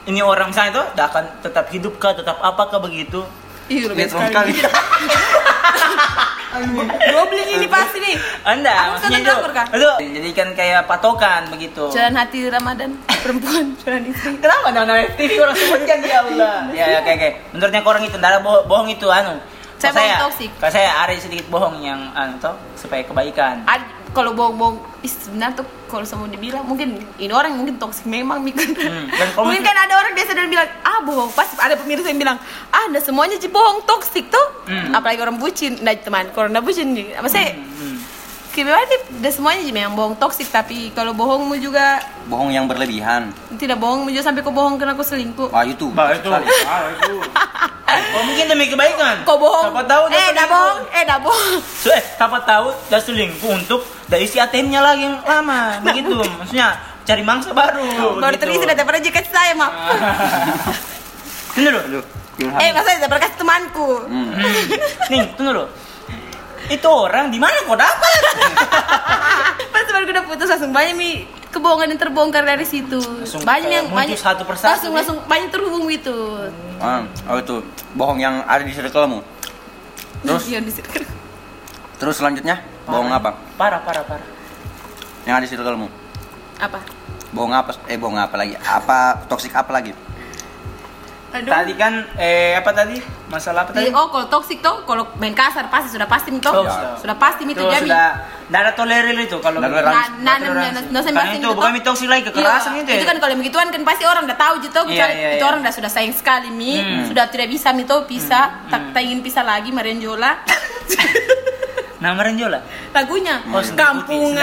ini orang misalnya itu tidak akan tetap hidup kah tetap apakah begitu Ih, Sinetron sekali. Goblin ini pasti nih. anda Aku maksudnya itu dapur, Kak. itu jadikan kayak patokan begitu Jalan hati Ramadan perempuan jalan istri. kenapa nama nama TV orang sebutkan ya Allah ya ya kayak kayak menurutnya orang itu tidak ada bohong, bohong itu anu Saya bohong toksik. kalau saya ada sedikit bohong yang anu toh supaya kebaikan Ad- kalau bohong-bohong sebenarnya tuh kalau semua dibilang mungkin ini orang mungkin toksik memang mikir. Hmm, mungkin mungkin- kan ada orang biasa dan bilang ah bohong pasti ada pemirsa yang bilang ah anda semuanya sih bohong toksik tuh Hmm. apalagi orang bucin nah teman kalau anda bucin nih apa sih Hmm. Kayak memang udah semuanya sih memang bohong toksik tapi kalau bohongmu juga Bohong yang berlebihan. tidak bohongmu juga sampai kau bohong karena aku selingkuh Wah, itu. Bah itu, ah, itu. Oh mungkin demi kebaikan. kau bohong Siapa tahu dia eh dah bohong eh dah bohong So, eh, siapa tahu dia selingkuh untuk dah isi ATM-nya lagi yang lama, begitu. Maksudnya cari mangsa baru. baru begitu. terisi daripada jika saya mah Tunggu dulu. Eh maksudnya daripada kasih temanku Hmm. Nih, tunggu dulu. Itu orang di mana kau dapat? Pas baru udah putus langsung banyak nih kebohongan yang terbongkar dari situ. Langsung banyak yang banyak satu persatu, Langsung langsung banyak terhubung gitu. Ah, oh itu bohong yang ada di circlemu. Terus Iya, di situ. terus selanjutnya Bohong apa? Parah, parah, parah. Yang ada di circlemu. Apa? Bohong apa? Eh bohong apa lagi? Apa toksik apa lagi? Aduh. Tadi kan eh apa tadi? Masalah apa tadi? Jadi, oh kalau toxic tuh kalau main kasar pasti sudah pasti itu Oh, sudah. sudah pasti itu Itu jami sudah tidak ada tolerir itu kalau Nggak ada toleransi. Nah, itu bukan nah, mitoksis lagi kekerasan Iya, itu. ya? itu kan kalau yang begituan kan pasti orang udah tahu gitu Iya, kecuali iya, itu iya. orang udah sudah sayang sekali mi Hmm. sudah tidak bisa mi tuh pisah tak, tak ingin pisah lagi merenjola Nama Renjola. lagunya Oh, kampungan.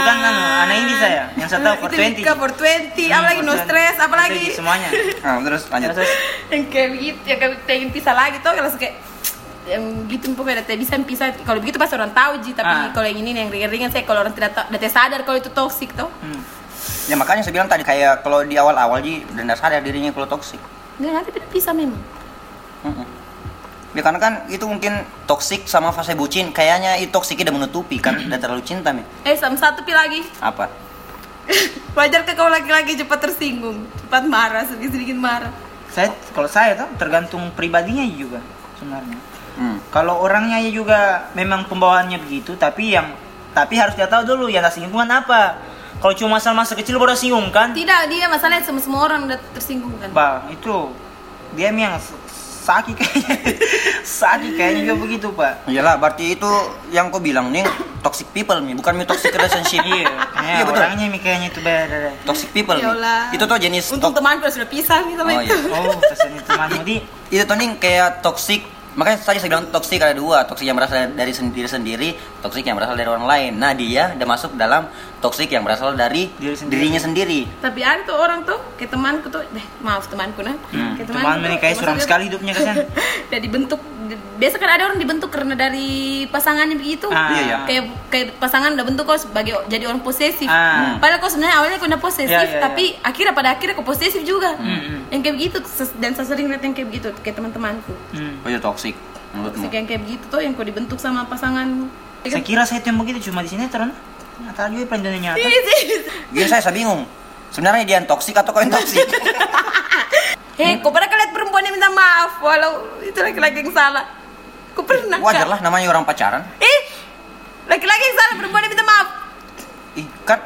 Bukan anu, anak ini saya. Yang saya tahu for itu 20. Nika for 20 apalagi no stress apalagi Semuanya. Ah, terus lanjut. Terus, yang kayak begitu yang kayak ingin pisah lagi tuh kalau kayak yang gitu pokoknya udah bisa pisah kalau begitu pasti orang tahu ji tapi Ah. kalau yang ini yang ringan-ringan saya kalau orang tidak tahu udah sadar kalau itu toxic tuh hmm. Ya makanya saya bilang tadi kayak kalau di awal-awal ji dan sadar dirinya kalau toksik. nggak nanti tidak bisa memang. Ya karena kan itu mungkin toksik sama fase bucin kayaknya itu toksiknya udah menutupi kan udah terlalu cinta mi. eh sama satu pi lagi Apa? wajar ke kau laki-laki cepat tersinggung cepat marah sedikit sedikit marah saya kalau saya tuh tergantung pribadinya juga sebenarnya. Hmm. Kalau orangnya ya juga memang pembawaannya begitu, tapi yang tapi harus dia tahu dulu yang tersinggungan apa. Kalau cuma masalah masa kecil baru singgung kan? tidak dia masalahnya semua semua orang udah tersinggung kan Bang, itu dia yang s- sakit kayaknya. sakit kayaknya juga begitu, Pak. Iyalah berarti itu yang kau bilang nih toxic people mi bukan mi toxic relationship. Iya, Iya, ya, betul. orangnya mi kayaknya itu beda. Toxic people Allah. Itu tuh jenis untung temanku sudah pisah nih sama Oh, itu iya. Oh, pesan itu temanmu di itu tuh nih kayak toxic makanya tadi saya bilang toksik ada dua toksik yang berasal dari sendiri sendiri toksik yang berasal dari orang lain nah dia udah masuk dalam toksik yang berasal dari Diri sendiri. dirinya sendiri tapi ada tuh orang tuh kayak temanku tuh deh maaf temanku nah Hmm, teman tuh, ini kayak suram sekali hidupnya kesan. udah dibentuk biasa kan ada orang dibentuk karena dari pasangannya begitu Ah. Iya, iya. kayak kayak pasangan udah bentuk kok sebagai jadi orang posesif Ah. padahal kok sebenarnya awalnya kok udah posesif Iya, iya, tapi akhirnya pada akhirnya kok posesif juga Hmm, hmm. yang kayak begitu dan saya sering lihat yang kayak begitu kayak teman-temanku Hmm. oh itu toksik menurutmu Toxic yang kayak begitu tuh yang kok dibentuk sama pasangan Ya Saya kira saya itu yang begitu cuma di sinetron. Nyata juga pada dunia nyata. Iya sih. Gini saya, saya bingung sebenarnya dia yang toksik atau kau yang toksik Hei, kok pernah kalian perempuan yang minta maaf walau itu laki-laki yang salah? Kok pernah? wajar lah namanya orang pacaran Eh, laki-laki yang salah perempuan yang minta maaf. Ih, kan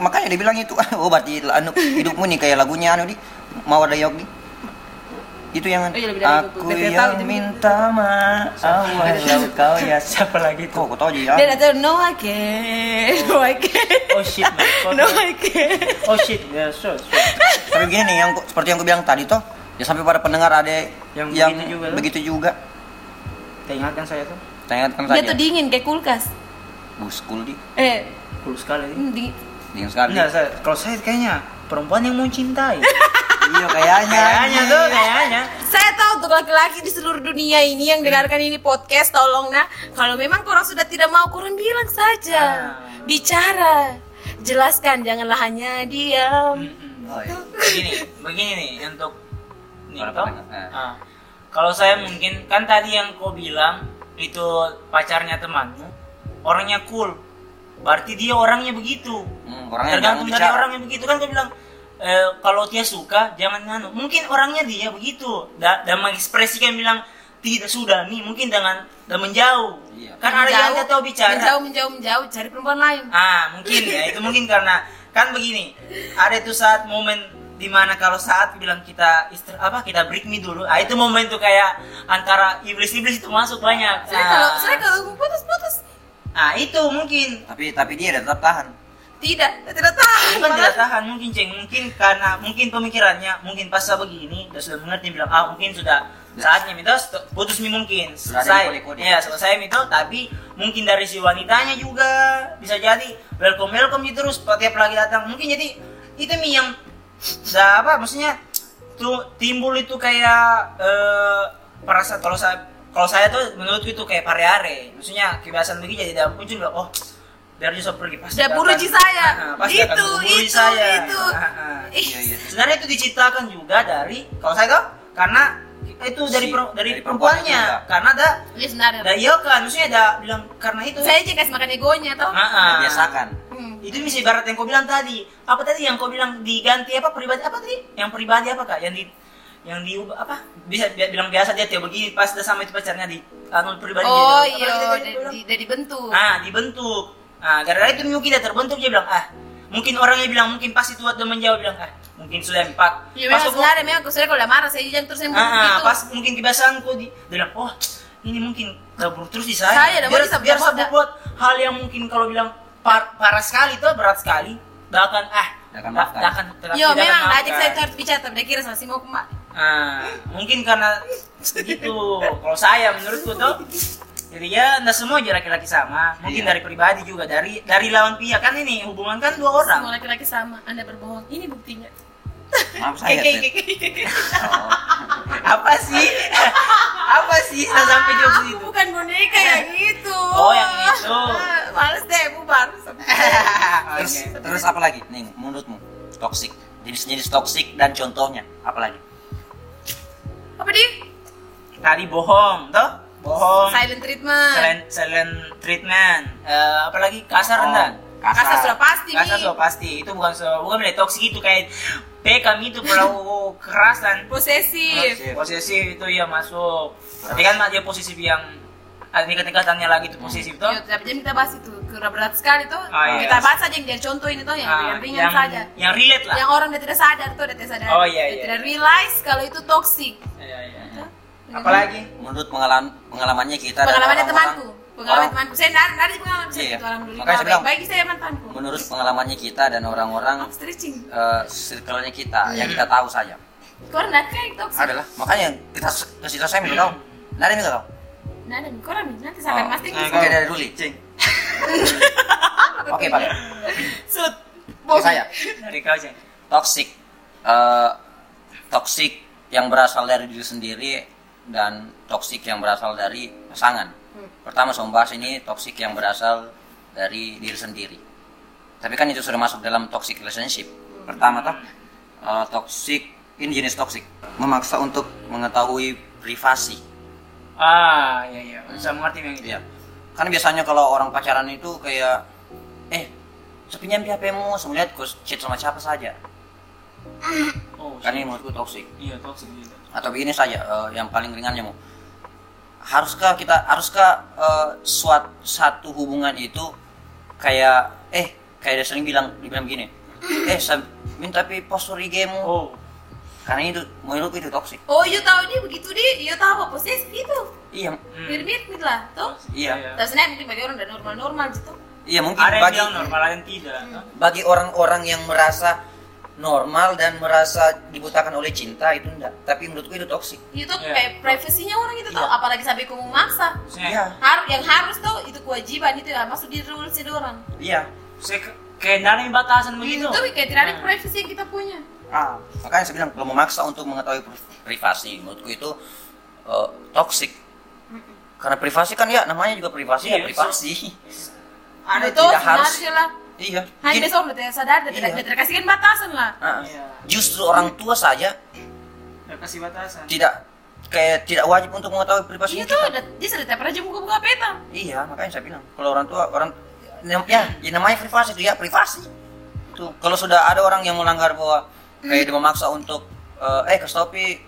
makanya dia bilang itu oh berarti anu hidupmu nih kayak lagunya anu di mau ada yok di itu yang Oh iya, lebih dari itu. aku dia tahu yang itu. minta maaf walau kau ya Siapa lagi kok kau tahu Dia ya datang no I can't, no I can't, Oh shit, man. No I can't. Oh shit, ya so, so. tapi gini nih yang seperti yang aku bilang tadi toh ya sampai pada pendengar ada Yang yang, begitu juga, begitu juga, Kita ingatkan saya tuh. saya ingatkan Dia saja tuh dingin kayak kulkas. buskul di Eh, Cool sekali. hmm, dingin. dingin sekali Enggak, saya, kalau saya kayaknya perempuan yang mau cintai. iya kayaknya kayaknya tuh, kayaknya. Saya tahu untuk laki-laki di seluruh dunia ini yang dengarkan ini podcast, tolong nah, kalau memang korang sudah tidak mau, korang bilang saja, Ah. bicara, jelaskan, janganlah hanya diam. Oh, iya. Begini, begini nih untuk nih eh. Ah. Kalau saya mungkin kan tadi yang kau bilang itu pacarnya temanmu, orangnya cool. Berarti dia orangnya begitu. Hmm, orangnya Tergantung dari bicara. orangnya begitu kan kau bilang eh, kalau dia suka jangan nganu. Mungkin orangnya dia begitu da, dan mengekspresikan bilang tidak sudah nih mungkin dengan dan menjauh. Iya. Kan ada yang dia tahu bicara. menjauh, menjauh, menjauh, cari perempuan lain. Ah, mungkin ya. Itu mungkin karena kan begini. Ada itu saat momen di mana kalau saat bilang kita istri apa kita break me dulu. Ah, itu momen tuh kayak antara iblis-iblis itu masuk banyak. Saya kalau, Ah. saya kalau putus-putus, Ah, itu mungkin. Tapi tapi dia tetap tahan. Tidak, tidak tahan. bukan malah. tidak tahan mungkin ceng. Mungkin karena mungkin pemikirannya mungkin pas begini dan sudah mengerti bilang ah mungkin sudah saatnya minta putus nih mungkin. Selesai. ya selesai minta tapi mungkin dari si wanitanya juga bisa jadi. Welcome welcome gitu terus tiap lagi datang. Mungkin jadi itu mi yang apa maksudnya tuh timbul itu kayak eh, perasaan kalau saya kalau saya tuh menurutku itu kayak pare-are maksudnya kebiasaan begini jadi dalam muncul bilang, oh biar dia pergi pasti Dia akan- buruji saya. Ah, ah, pasti Itu, memburu itu, saya. itu. Ah, ah. Iya iya Sebenarnya itu diciptakan juga dari kalau saya tahu karena itu dari Si- per- dari dari perempuannya perempuannya juga. karena ada Iya sebenarnya. ada iya kan maksudnya ada bilang karena itu Saya aja kasih makan egonya toh. Ah, ah. biasakan Hmm. itu bisa ibarat yang kau bilang tadi apa tadi yang kau bilang diganti apa pribadi apa tadi yang pribadi apa kak yang di yang diubah apa bisa bi- bilang biasa dia tiap begini pas udah sama itu pacarnya di anu pribadi Oh dia iya, "Apa udah dia bilang?" udah dibentuk. ah dibentuk ah gara-gara itu mungkin tidak terbentuk dia bilang ah mungkin orangnya bilang mungkin pas itu waktu menjawab bilang ah mungkin sudah empat Ya pas memang aku- sebenarnya memang aku kalau udah marah saya jangan terus yang ah, ah, begitu. pas mungkin kebiasaanku di dia bilang oh ini mungkin kabur terus di saya Saya, dah, biar, biar buat- saya buat hal yang mungkin kalau bilang par- parah sekali itu berat sekali dah akan ah Dah akan dah maafkan. dah akan tidak Yo, akan memang ajak saya itu harus bicara tapi dia kira sama si mau Ah, mungkin karena gitu. Kalau saya menurutku tuh jadi ya enggak semua aja laki-laki sama. Mungkin Iya. dari pribadi juga dari dari lawan pihak kan ini hubungan kan dua orang. Semua laki-laki sama. Anda berbohong. Ini buktinya. Maaf saya. Kayak Ted. kayak kayak. Oh. Apa sih? Apa sih? Saya sampai jauh Aku situ. bukan boneka yang itu. Oh, yang itu. Ah, Males deh, bubar. Terus terus apa lagi? Nih, menurutmu toxic. Jenis-jenis toxic dan contohnya apa lagi? Apa di? Tadi bohong, toh? Bohong. Silent treatment. Silent, silent treatment. Eh, apalagi kasar Oh, enggak? Kasar sudah pasti. Kasar sudah pasti. Itu bukan so, bukan bilang toksik itu kayak PKM itu perlu kerasan. Posesif. Posesif itu ya masuk. Tapi kan dia posesif yang ada tingkat-tingkatannya lagi itu posesif tuh. Yo, tapi kita bahas itu berat sekali tuh. Ah, iya. Kita bahas aja yang dari contoh ini tuh yang Ah, ringan saja. Yang relate lah. Yang orang dia tidak sadar tuh, dia tidak sadar. Oh, iya, Dia iya. tidak realize kalau itu toxic. Iya, iya. Tuh. Apalagi? Menurut pengalaman pengalamannya kita dan Pengalamannya temanku. Pengalaman orang- temanku. Saya dari dari pengalaman saya Iya. itu alhamdulillah. Makanya saya bilang- Baik, baik saya mantanku. menurut pengalamannya kita dan orang-orang Oh, stretching. eh, circle-nya kita yang kita tahu saja Kau enggak kayak toxic. adalah makanya kita kasih tahu saya minta tahu nada minta tahu Tinggi. Nah, oke dari dulu Cing. oke pak Sud. Oke, saya. Dari kau, Cing. toxic. Eh, toxic yang berasal dari diri sendiri dan toxic yang berasal dari pasangan. Pertama saya membahas ini toxic yang berasal dari diri sendiri. Tapi kan itu sudah masuk dalam toxic relationship. Pertama toh eh, toxic ini jenis toxic. Memaksa untuk mengetahui privasi Ah, iya iya. Bisa mengerti yang itu. Iya. Kan biasanya kalau orang pacaran itu kayak eh sepinjam HP-mu, melihat kau chat sama siapa saja. Oh, Kan ini menurutku toxic. Iya, toxic gitu. Atau begini saja, eh, yang paling ringannya mau. Haruskah kita haruskah eh, suat satu hubungan itu kayak eh kayak dia sering bilang dibilang begini. Eh, minta pi password IG-mu. Oh. Karena itu menurutku itu toxic. Oh, iya tahu dia begitu dia. Iya tahu apa posesif itu. Iya, Hmm. Mirip mirip lah, tuh. iya. Tapi sebenarnya mungkin bagi orang udah normal-normal gitu. Iya, mungkin Ada yang bagi bilang normal, ada yang tidak. toh. bagi orang-orang yang merasa normal dan merasa dibutakan oleh cinta itu enggak tapi menurutku itu toksik Itu Iya. kayak privasinya orang itu tuh, Iya. apalagi sampai kamu maksa. Maksudnya, Harus yang harus tuh itu kewajiban itu ya masuk di rules itu orang. iya saya ke- kayak yang batasan begitu. Itu kayak tidak ada Nah. privasi yang kita punya. Ah makanya saya bilang kalau memaksa untuk mengetahui pri- privasi menurutku itu eh, toksik karena privasi kan ya namanya juga privasi Iya, ya privasi Ada tidak itu harus- sebenarnya lah. iya Hanya Jadi, besok udah tidak sadar, udah tidak Iya. tidak kasihkan batasan lah. ah, Iya. justru orang tua saja Nggak kasih batasan. tidak kayak tidak wajib untuk mengetahui privasi Iya tuh, udah, dia sudah tiap aja buka-buka peta. Iya, makanya saya bilang kalau orang tua orang ya, ya namanya privasi itu ya privasi. Tuh, kalau sudah ada orang yang melanggar bahwa kayak dia memaksa untuk eh, eh kasih tau pi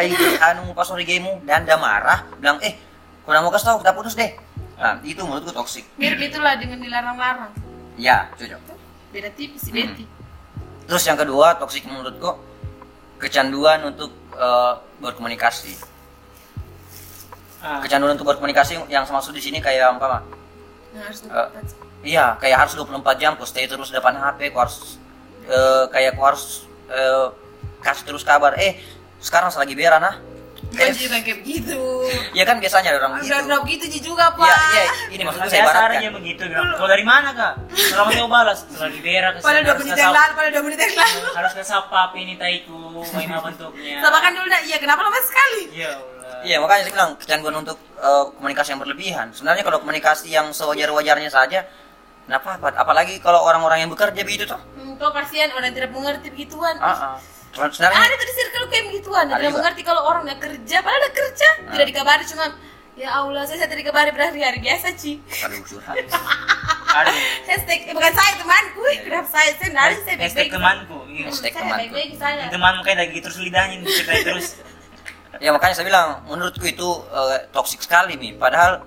eh anu password IG-mu dan dia marah, bilang eh kau mau kasih tahu kita putus deh. Nah, itu menurutku toksik. Mirip itulah dengan dilarang-larang. Ya, cocok. Beda tipis, Hmm. identik. Terus yang kedua, toksik menurutku kecanduan untuk eh, berkomunikasi. Ah. Kecanduan untuk berkomunikasi yang maksud di sini kayak apa? Nah, harus Eh, dapat. Iya, kayak harus 24 jam kau stay terus depan HP, kau harus eh, kayak kau harus eh, kasih terus kabar, eh sekarang saya lagi beran ah. Eh, juga kayak begitu. ya kan biasanya ada orang begitu. Udah begitu Ji, juga, Pak. Iya, iya, ini maksudnya saya ibaratkan. aja begitu bilang. Kau dari mana kak? Selama kau balas, lagi berak. Padahal dua menit yang lalu, padahal dua menit yang lalu. Harus ke sapa ini taiku, main apa bentuknya. Sama kan dulu iya kenapa lama sekali? Ya Allah. Iya, makanya saya bilang kecanduan untuk eh, komunikasi yang berlebihan. Sebenarnya kalau komunikasi yang sewajar-wajarnya saja, kenapa apa? Apalagi kalau orang-orang yang bekerja begitu tuh. Kau kasihan orang tidak mengerti begituan. Ah, ah. Sebenarnya Ada tuh di circle kayak begituan, Ada tidak mengerti kalau orang nggak kerja, padahal udah kerja, tidak dikabari cuma ya Allah saya, saya tidak dikabari berhari-hari biasa Ci. aduh curhat. Ada. Hashtag, eh, bukan saya temanku, eh, kenapa saya, saya ada, saya Hashtag baik-baik. temanku. Iya. Hashtag Saya temanku. baik-baik saya. temanmu kayak lagi terus lidahnya diceritain terus Ya makanya saya bilang menurutku itu eh, toksik sekali nih. Padahal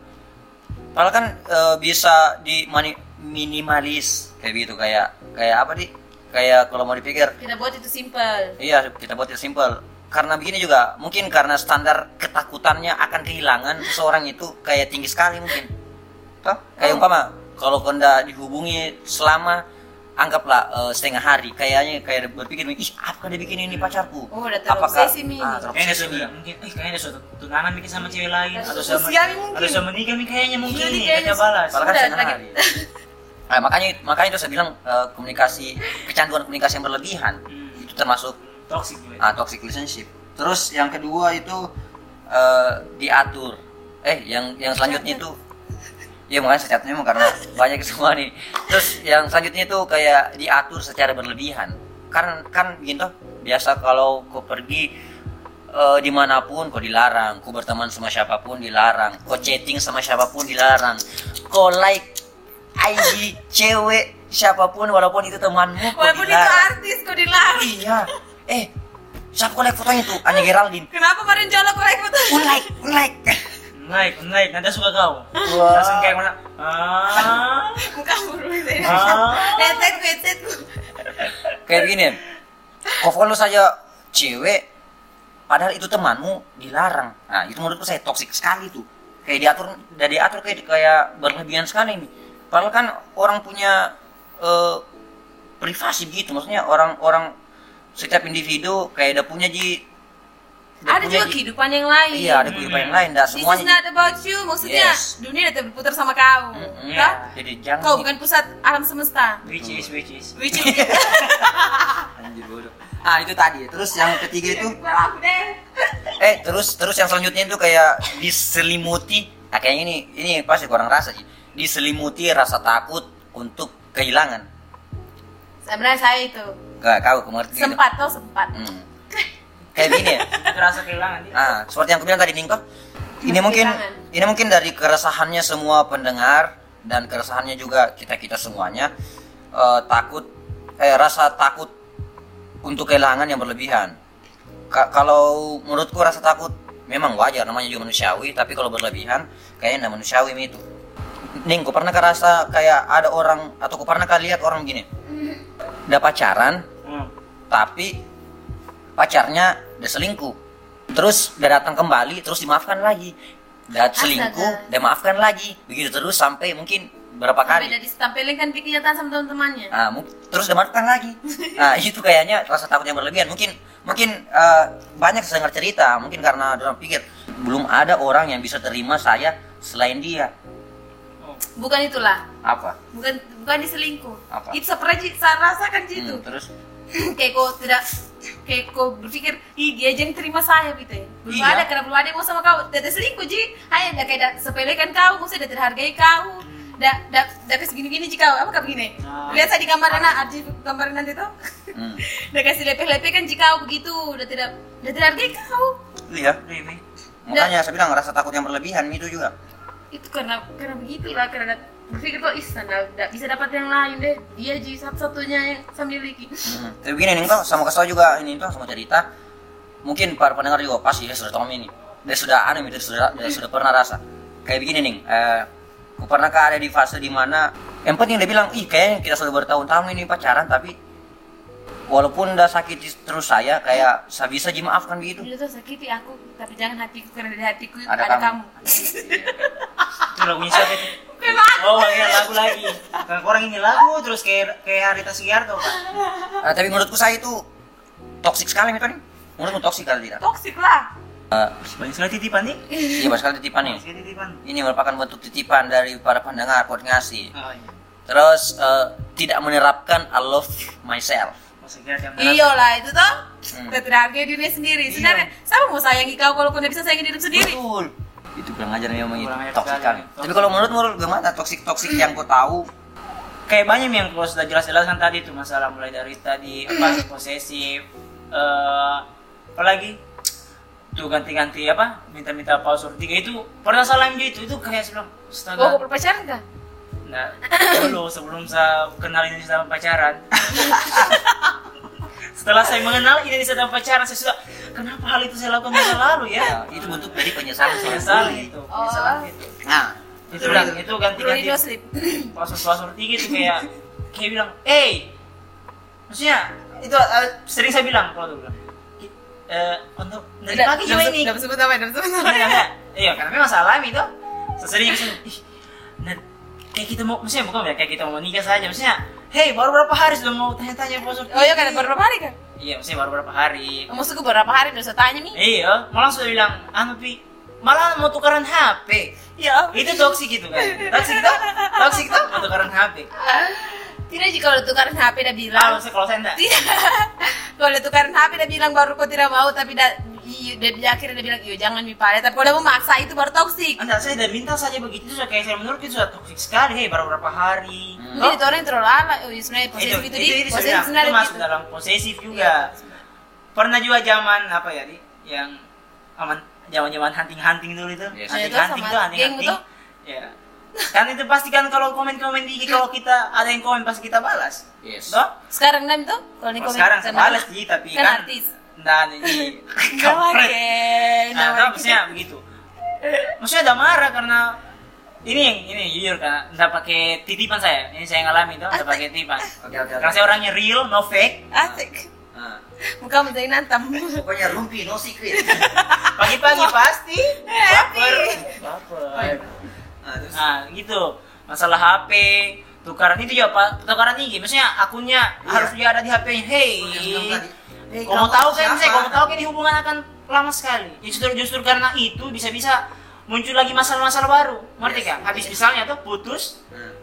padahal kan eh, bisa di mani- minimalis kayak gitu kayak kayak apa nih? Kayak kalau mau dipikir Kita buat itu simple. Iya, kita buat itu simple. Karena begini juga, mungkin karena standar ketakutannya akan kehilangan seseorang itu kayak tinggi sekali mungkin. Toh? Kayak umpama kalau kau dihubungi selama anggaplah eh, setengah hari, kayaknya kayak berpikir, ih apa dia bikin ini pacarku? Oh, udah terobsesi, Mi. Ah, kayaknya sudah mungkin eh kayaknya ada suatu tunangan bikin sama cewek lain atau sama atau sama menikah nih kayaknya mungkin Iya, nih, nih kayaknya balas Padahal kan setengah lagi. hari. Nah, makanya makanya itu saya bilang eh, komunikasi kecanduan komunikasi yang berlebihan Hmm. itu termasuk toxic juga ah, toxic relationship. Terus yang kedua itu eh, diatur. Eh, yang yang selanjutnya itu Iya makanya saya catatnya emang karena banyak semua nih. Terus yang selanjutnya itu kayak diatur secara berlebihan. Kan kan gitu biasa kalau kau pergi eh, di mana pun kau dilarang, kau berteman sama siapa pun dilarang, kau chatting sama siapa pun dilarang, kau like IG cewek siapa pun walaupun itu temanmu kau Walaupun itu dilarang. artis kok dilari. Iya. Eh, siapa kau like fotonya itu? Anya Geraldine. Kenapa kemarin jalan kok like foto? Unlike, unlike. like like nanti suka kau Wah. langsung kayak mana ah Muka buru ini. Ah. Headset gue. Kayak begini, kau follow saja cewek, padahal itu temanmu dilarang. Nah, itu menurutku saya toksik sekali tuh. Kayak diatur, udah diatur kayak kayak berlebihan sekali nih. Padahal kan orang punya eh, privasi gitu, maksudnya orang-orang setiap individu kayak udah punya ji Ada punya juga ji- kehidupan yang lain. Iya, ada kehidupan yang lain. Dah This is not about you. Maksudnya Yes. dunia udah berputar sama kau. Mm-mm. Kah? Jadi jangan. Kau bukan pusat alam semesta. which is which is Which is Anjir bodoh. Ah itu tadi. Terus yang ketiga itu eh terus terus yang selanjutnya itu kayak diselimuti nah, kayaknya ini ini pasti kurang rasa sih diselimuti rasa takut untuk kehilangan Sebenarnya saya itu gak kau gitu. sempat tau sempat. Hmm. kayak gini ya terasa kehilangan dia ah seperti yang aku bilang tadi Ningko ini mungkin Kehilangan. ini mungkin dari keresahannya semua pendengar dan keresahannya juga kita kita semuanya eh, takut eh rasa takut untuk kehilangan yang berlebihan Ka- kalau menurutku rasa takut memang wajar namanya juga manusiawi tapi kalau berlebihan kayaknya manusiawi itu Ning, kau pernah rasa kayak ada orang atau kau pernah lihat orang gini. Udah pacaran Hmm. tapi pacarnya udah selingkuh. Terus udah datang kembali terus dimaafkan lagi. Udah selingkuh udah maafkan lagi. Begitu terus sampai mungkin berapa Sampai kali dari kan kenyataan sama teman-temannya. nah, mu- terus udah maafkan lagi. Nah itu kayaknya rasa takut yang berlebihan. Mungkin mungkin eh, banyak saya dengar cerita. Mungkin karena orang pikir belum ada orang yang bisa terima saya selain dia Bukan itulah. apa Bukan bukan diselingkuh. Apa? Itu pernah Ji, saya rasakan Ji, itu. Hmm, terus kayak kau tidak kayak kau berpikir ih dia aja yang terima saya gitu ya belum Iya. ada karena belum ada yang mau sama kau tidak selingkuh ji hanya udah kayak sepelekan kau maksudnya udah terhargai kau dah dah dah kasih gini gini jika apa kau begini Ah. lihat saya di gambar anak ada di gambar nanti tuh hmm. udah kasih lepeh-lepeh kan jika kau begitu udah tidak udah terhargai kau iya Rimi. makanya saya bilang rasa takut yang berlebihan itu juga itu karena karena begitulah karena berpikir kok ih tidak bisa dapat yang lain deh dia ji satu-satunya yang saya miliki Hmm. Tapi begini nih toh sama kesal juga ini toh sama cerita. Mungkin para pendengar juga pasti dia sudah tahu ini. Dia sudah aneh, dia sudah dia sudah pernah rasa. Kayak begini nih. Eh, aku pernah ada di fase di mana yang penting dia bilang, ih kayaknya kita sudah bertahun-tahun ini pacaran tapi walaupun udah sakit terus saya kayak saya bisa aja maafkan begitu. Dia tuh sakiti aku, tapi jangan hatiku karena di hatiku Ada ada, kamu. kamu. itu lagunya siapa itu Memang. oh iya lagu lagi kan orang ini lagu terus kayak kayak Harita Sugiarto kan Nah, tapi menurutku saya itu toksik sekali itu nih. Menurutmu toksik kali tidak? Toxic lah. Eh, banyak sekali titipan nih iya banyak sekali titipan nih. titipan Ini merupakan bentuk titipan dari para pendengar koordinasi. oh iya Terus eh, tidak menerapkan I love myself. Maksudnya yang Iya lah itu toh. Hmm. Terhargai diri sendiri. Sebenarnya siapa mau sayangi kau kalau kau tidak bisa sayangi diri sendiri? Betul. Itu kurang ajar memang itu toksik kali. Tapi kalau menurut menurut gimana toksik toksik yang kau tahu? kayak banyak yang kau sudah jelas-jelaskan tadi itu masalah mulai dari tadi apa posesif eh apalagi tuh ganti-ganti apa minta-minta password tiga itu pernah salah juga itu itu kayak sebelum Oh, kau astaga berpacaran kah? nah dulu sebelum saya kenal ini sama pacaran setelah saya mengenal ini sedang pacaran saya sudah kenapa hal itu saya lakukan masa lalu ya Ya, itu bentuk dari penyesalan penyesalan itu penyesalan Oh. itu Nah, itu bilang itu ganti ganti password tiga itu kayak kayak bilang eh maksudnya itu eh, sering saya bilang kalau dulu bilang eh untuk dari pagi juga ini Dapat sebut apa? Dapat sebut apa? enggak. Iya, karena memang saya alami itu. Sesering ih, nah, kayak kita mau, maksudnya bukan ya, kayak kita mau nikah saja. Maksudnya, hei, baru berapa hari sudah mau tanya-tanya password? Oh iya kan baru berapa hari kan? Iya, maksudnya baru berapa hari. Maksudku berapa hari udah saya tanya nih? Iya, malah sudah bilang, anu pi, malah mau tukaran HP. Ya. Itu toksik gitu kan? Toksik itu, toksik itu mau tukaran HP. Tidak jika kalau tukaran HP udah Ah, bilang. maksudnya kalau saya enggak. Tidak. kalau tukaran HP udah bilang baru kau tidak mau tapi dah iya, dia, dia akhirnya dia bilang, iya jangan mipale. Tapi kalau udah memaksa itu baru toksik. Anda saya udah minta saja begitu sudah kayak saya menurut itu sudah toksik sekali. Hei, baru berapa hari? Mungkin itu orang yang terlalu lama. Oh, iya, sebenarnya posesif itu, di. itu, Posesif sebenarnya, itu sebenarnya masuk gitu. dalam posesif juga. Iya. Pernah juga zaman apa ya di yang aman zaman-zaman hunting-hunting dulu itu. Yes. Nah, itu Hunting-hunting hunting-hunting. itu. Ya. Kan itu pasti kan kalau komen-komen di IG kalau kita ada yang komen pasti kita balas. yes. Toh? Sekarang dan itu kalau nih komen sekarang saya balas sih tapi kan kan artis. dan ini kampret. Nah, nah, maksudnya begitu. Maksudnya udah marah karena ini yang ini jujur kan nggak pakai titipan saya ini saya ngalami itu nggak pakai titipan Oke, oke, oke. karena saya orangnya real no fake Asik. Nah, Muka menjadi nantam. pokoknya rumpi no secret. pagi-pagi pasti baper baper Nah, terus? Nah gitu. Masalah HP tukaran itu juga pak. Tukaran ini maksudnya akunnya Iya. harus dia ada di HP-nya hey. Hey, kamu tahu kan saya kamu tahu kan ini hubungan akan lama sekali. Justru justru karena itu bisa-bisa muncul lagi masalah-masalah baru. Ngerti Yes, kan? habis misalnya tuh putus Nah,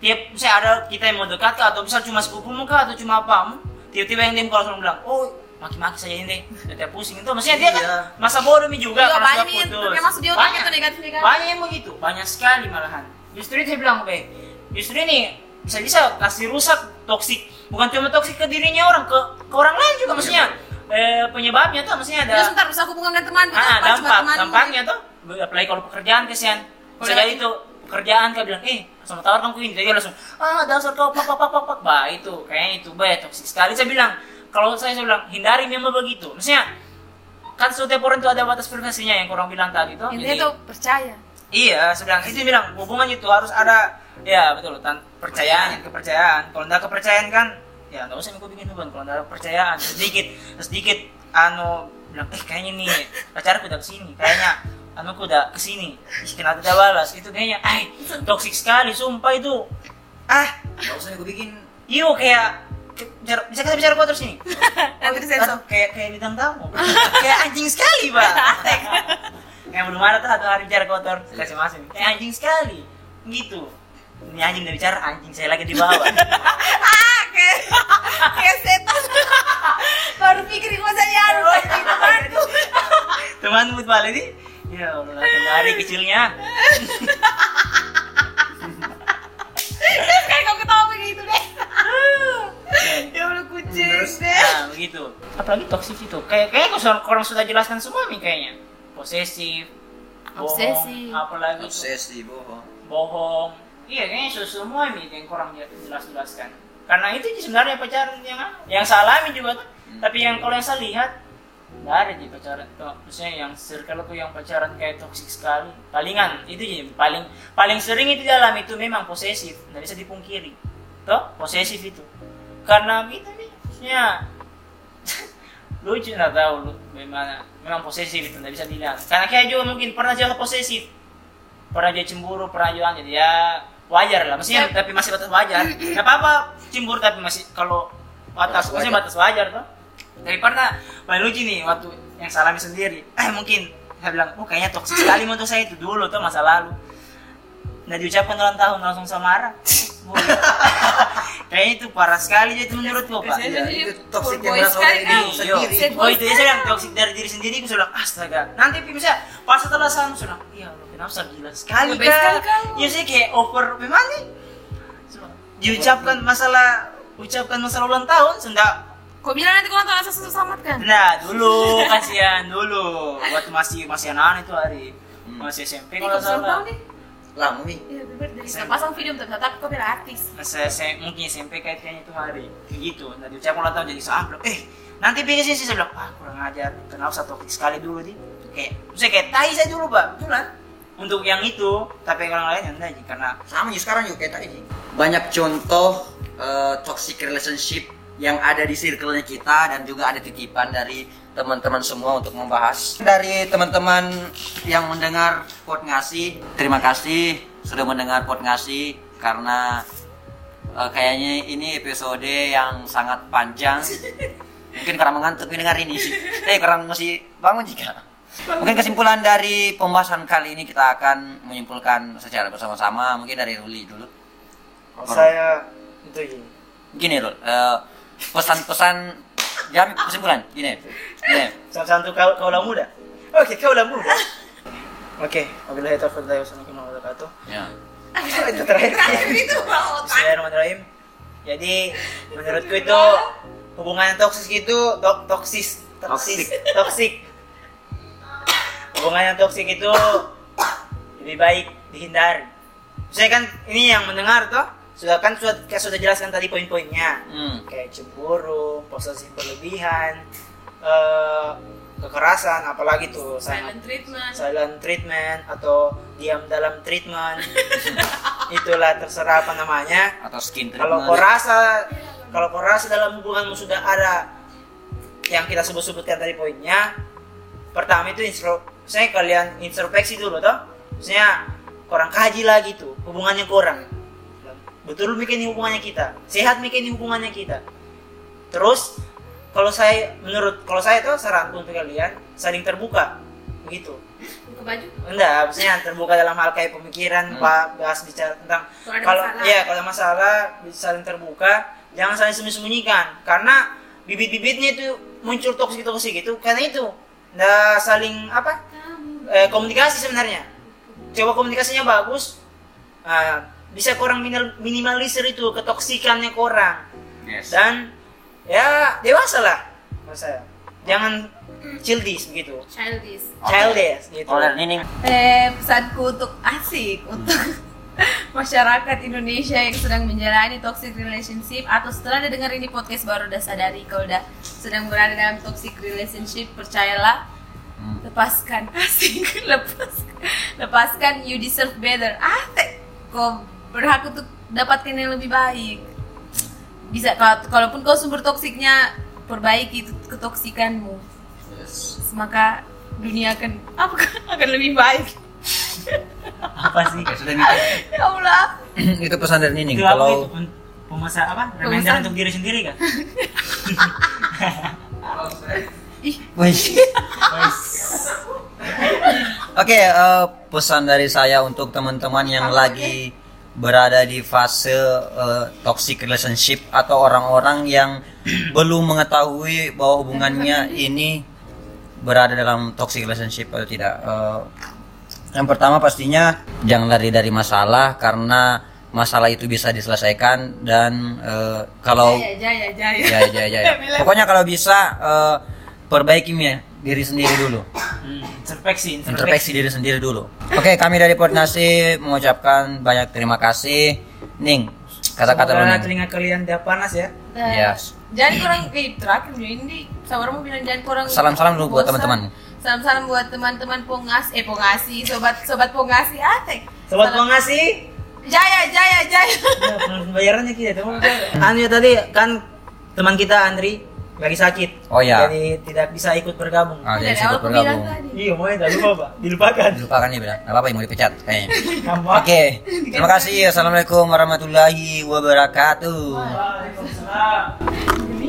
tiap misalnya ada kita yang mau dekat kah, atau misal cuma sepupumu kah atau cuma apa tiba-tiba yang dia kalau langsung bilang oh maki-maki saja ini. Dia pusing. Itu maksudnya dia kan Iya. masa bodoh mi juga Iya, karena banyak. putus maksud dia otaknya banyak. tuh negatif-negatif. banyak yang begitu. Banyak sekali malahan. Justru itu saya bilang oke justru ini bisa-bisa kasih rusak toksik. Bukan cuma toksik ke dirinya orang ke ke orang lain juga maksudnya. eh, penyebabnya tuh maksudnya ada Dia sebentar bisa hubungan dengan teman ah, apa, dampak. Teman. dampaknya tuh apalagi kalau pekerjaan kesian. Bisa jadi itu pekerjaan kau bilang eh sama tawar kamu ini. Jadi dia langsung ah dasar kau pak pak pak pak pak. Bah itu kayaknya itu bah toksik sekali. Saya bilang kalau saya saya bilang hindari memang begitu maksudnya kan setiap orang itu ada batas privasinya yang kurang bilang tadi Intinya Jadi- tuh percaya. Iya, sedang itu bilang hubungan itu harus ada ya betul tan percayaan kepercayaan. Kalau nggak kepercayaan kan ya nggak usah ikut bikin hubungan. Kalau ada kepercayaan sedikit sedikit anu bilang eh kayaknya nih pacarku udah ke sini, kayaknya anu aku udah ke sini, kenapa tidak balas? Itu kayaknya, ay toksik sekali, sumpah itu. Ah, nggak usah gue bikin iyo kayak bicara- bisa kita bicara kotor sini. Nanti disensor. Aduh, kayak kayak bintang tamu. kayak anjing sekali, Pak. yang belum ada tuh satu hari bicara kotor, kasih masuk. Kayak anjing sekali. Gitu. Ini anjing udah bicara, anjing saya lagi di bawah. Ah, kayak kayak setan. Baru pikir gue saya anu anjing temanku. Teman buat balik nih. Ya Allah, dari kecilnya. Terus kayak kau ketawa begitu deh. Ya Allah kucing deh. Nah, begitu. Apalagi toksik itu. Kayak kayak orang sudah jelaskan semua nih kayaknya. Posesif. bohong, Obsesif. Apalagi obsesi bohong bohong iya kayaknya semua ini yang kurang jelas jelaskan karena itu sebenarnya pacaran yang yang saya alami juga tuh tapi yang kalau yang saya lihat nggak ada di pacaran tuh maksudnya yang circle tuh yang pacaran kayak toksik sekali palingan itu sih paling paling sering itu dalam itu memang posesif nggak bisa dipungkiri toh posesif itu karena itu nih maksudnya lucu nggak tahu lu bagaimana memang posesif itu nggak bisa dilihat. Karena kayak juga mungkin pernah juga posesif. Pernah dia cemburu pernah juga jadi ya wajar lah. Maksudnya tapi masih batas wajar. Nggak apa-apa cemburu tapi masih kalau batas Batas maksudnya wajar. batas wajar tuh tapi pernah paling lucu nih waktu yang salami sendiri. Eh mungkin saya bilang oh kayaknya toksik sekali untuk saya itu dulu tuh masa lalu nggak diucapkan ulang tahun langsung saya marah kayaknya itu parah sekali itu menurutku pak Biasanya Ya, itu toxic full yang berasal sekali dari kan. diri sendiri. Oh itu dia sekali. bilang toxic dari diri sendiri, aku sudah astaga. Nanti bisa pas setelah sana sudah, iya Allah kenapa saya gila sekali kamu. Iya sih kayak over memang nih. Diucapkan masalah ucapkan masalah ulang tahun sudah Kau bilang nanti nonton asal susah samat kan? Nah dulu kasihan dulu waktu masih masih anak itu hari Hmm. masih SMP kalau salah. nih. Lama mi Iya, pasang video tapi tetap kau bilang artis. Masa saya mungkin SMP kayaknya itu hari gitu. Nanti saya ulang tahun jadi seah bilang, eh nanti pikir sih saya bilang, ah kurang ajar. Kenal satu sekali dulu di. Kayak, saya kayak tai saya dulu pak, betulan. Untuk yang itu, tapi yang orang lain yang enggak karena sama juga sekarang juga kayak tadi banyak contoh eh, toxic relationship yang ada di circle-nya kita dan juga ada titipan dari teman-teman semua untuk membahas. Dari teman-teman yang mendengar pot ngasih terima kasih sudah mendengar pot ngasih karena eh, kayaknya ini episode yang sangat panjang. Mungkin karena mengantuk mendengar ini sih. Eh kurang masih bangun jika mungkin kesimpulan dari pembahasan kali ini kita akan menyimpulkan secara bersama-sama. Mungkin dari Ruli dulu. Kalau saya itu gini. gini Rul. Eh, pesan-pesan jam kesimpulan. Gini gini Sama satu kau kaulah muda. Oke, kaulah muda. Oke, wabillahi taufiq wal hidayah. Wassalamualaikum warahmatullahi wabarakatuh. ya Itu terakhir. itu otak. Bismillahirrahmanirrahim. Jadi menurutku itu hubungan toksik itu tok toksis toksis toksik. Hubungan yang toksik itu lebih baik dihindari. Saya kan ini yang mendengar toh sudah kan sudah sudah jelaskan tadi poin-poinnya hmm. kayak cemburu, posesif berlebihan, eh, kekerasan, apalagi tuh sangat Silent treatment. silent treatment atau diam dalam treatment. Itulah terserah apa namanya. Atau skin kalau treatment kau rasa kalau kau rasa dalam hubunganmu sudah ada yang kita sebut-sebutkan tadi poinnya pertama itu instro saya kalian introspeksi dulu toh. Maksudnya kurang kaji lagi tuh hubungannya kurang. Betul bikin hubungannya kita? Sehat bikin hubungannya kita? Terus kalau saya menurut kalau saya tuh saran untuk kalian saling terbuka begitu Buka baju. enggak maksudnya terbuka dalam hal kayak pemikiran Hmm. pak bahas bicara tentang Kalau ada kalau masalah. ya kalau ada masalah bisa saling terbuka jangan saling sembunyi-sembunyikan karena bibit-bibitnya itu muncul toksik toksik itu karena itu nggak saling apa eh, komunikasi sebenarnya coba komunikasinya bagus ah, bisa kurang minimal- minimalisir itu ketoksikannya kurang yes. dan ya dewasa lah. Saya. Jangan childish begitu. Childish. childish gitu. Oh, dan ini. Eh, pesanku untuk asik untuk masyarakat Indonesia yang sedang menjalani toxic relationship atau setelah dengar ini podcast baru udah sadari kalau udah sedang berada dalam toxic relationship percayalah Hmm. lepaskan. Asik lepaskan lepaskan you deserve better. Ah kau berhak untuk dapatkan yang lebih baik bisa kalau kalaupun kau sumber toksiknya perbaiki itu ketoksikanmu. Maka dunia akan apa akan lebih baik. Apa sih? Ya, sudah nih. ya Allah. Itu pesan dari Nining. Itu itu kalau pem- pemasa apa? Pemesan. reminder untuk diri sendiri kan Wih. Oke, eh, pesan dari saya untuk teman-teman yang lagi berada di fase eh, toxic relationship atau orang-orang yang belum mengetahui bahwa hubungannya ini berada dalam toxic relationship atau tidak. Eh, yang pertama pastinya jangan lari dari masalah karena masalah itu bisa diselesaikan dan eh, kalau jaya jaya jaya ya ya ya, ya. pokoknya kalau bisa eh, perbaiki ya diri sendiri dulu. Hmm, introspeksi introspeksi. Diri sendiri dulu. Oke kami dari Nasi mengucapkan banyak terima kasih. Ning kata-kata lu Ning. telinga kalian tidak panas ya. Nah, Yes. jangan kurang eh, terakhir ini saudara mau bilang jangan kurang Salam-salam dulu buat teman-teman. salam-salam buat teman-teman pongas eh pongasi sobat sobat pongasi ah teh. Sobat Salam- pengasih jaya jaya jaya. Ya, bayarannya kita teman anu ya tadi kan teman kita Andri lagi sakit. Oh, ya. jadi tidak bisa ikut bergabung. Dari jadi bilang bergabung. tadi. Iya mau tidak lupa pak. Dilupakan. Lupakan nih bilang nggak apa-apa mau dipecat kayaknya. Oke terima kasih. Assalamualaikum warahmatullahi wabarakatuh. Waalaikumsalam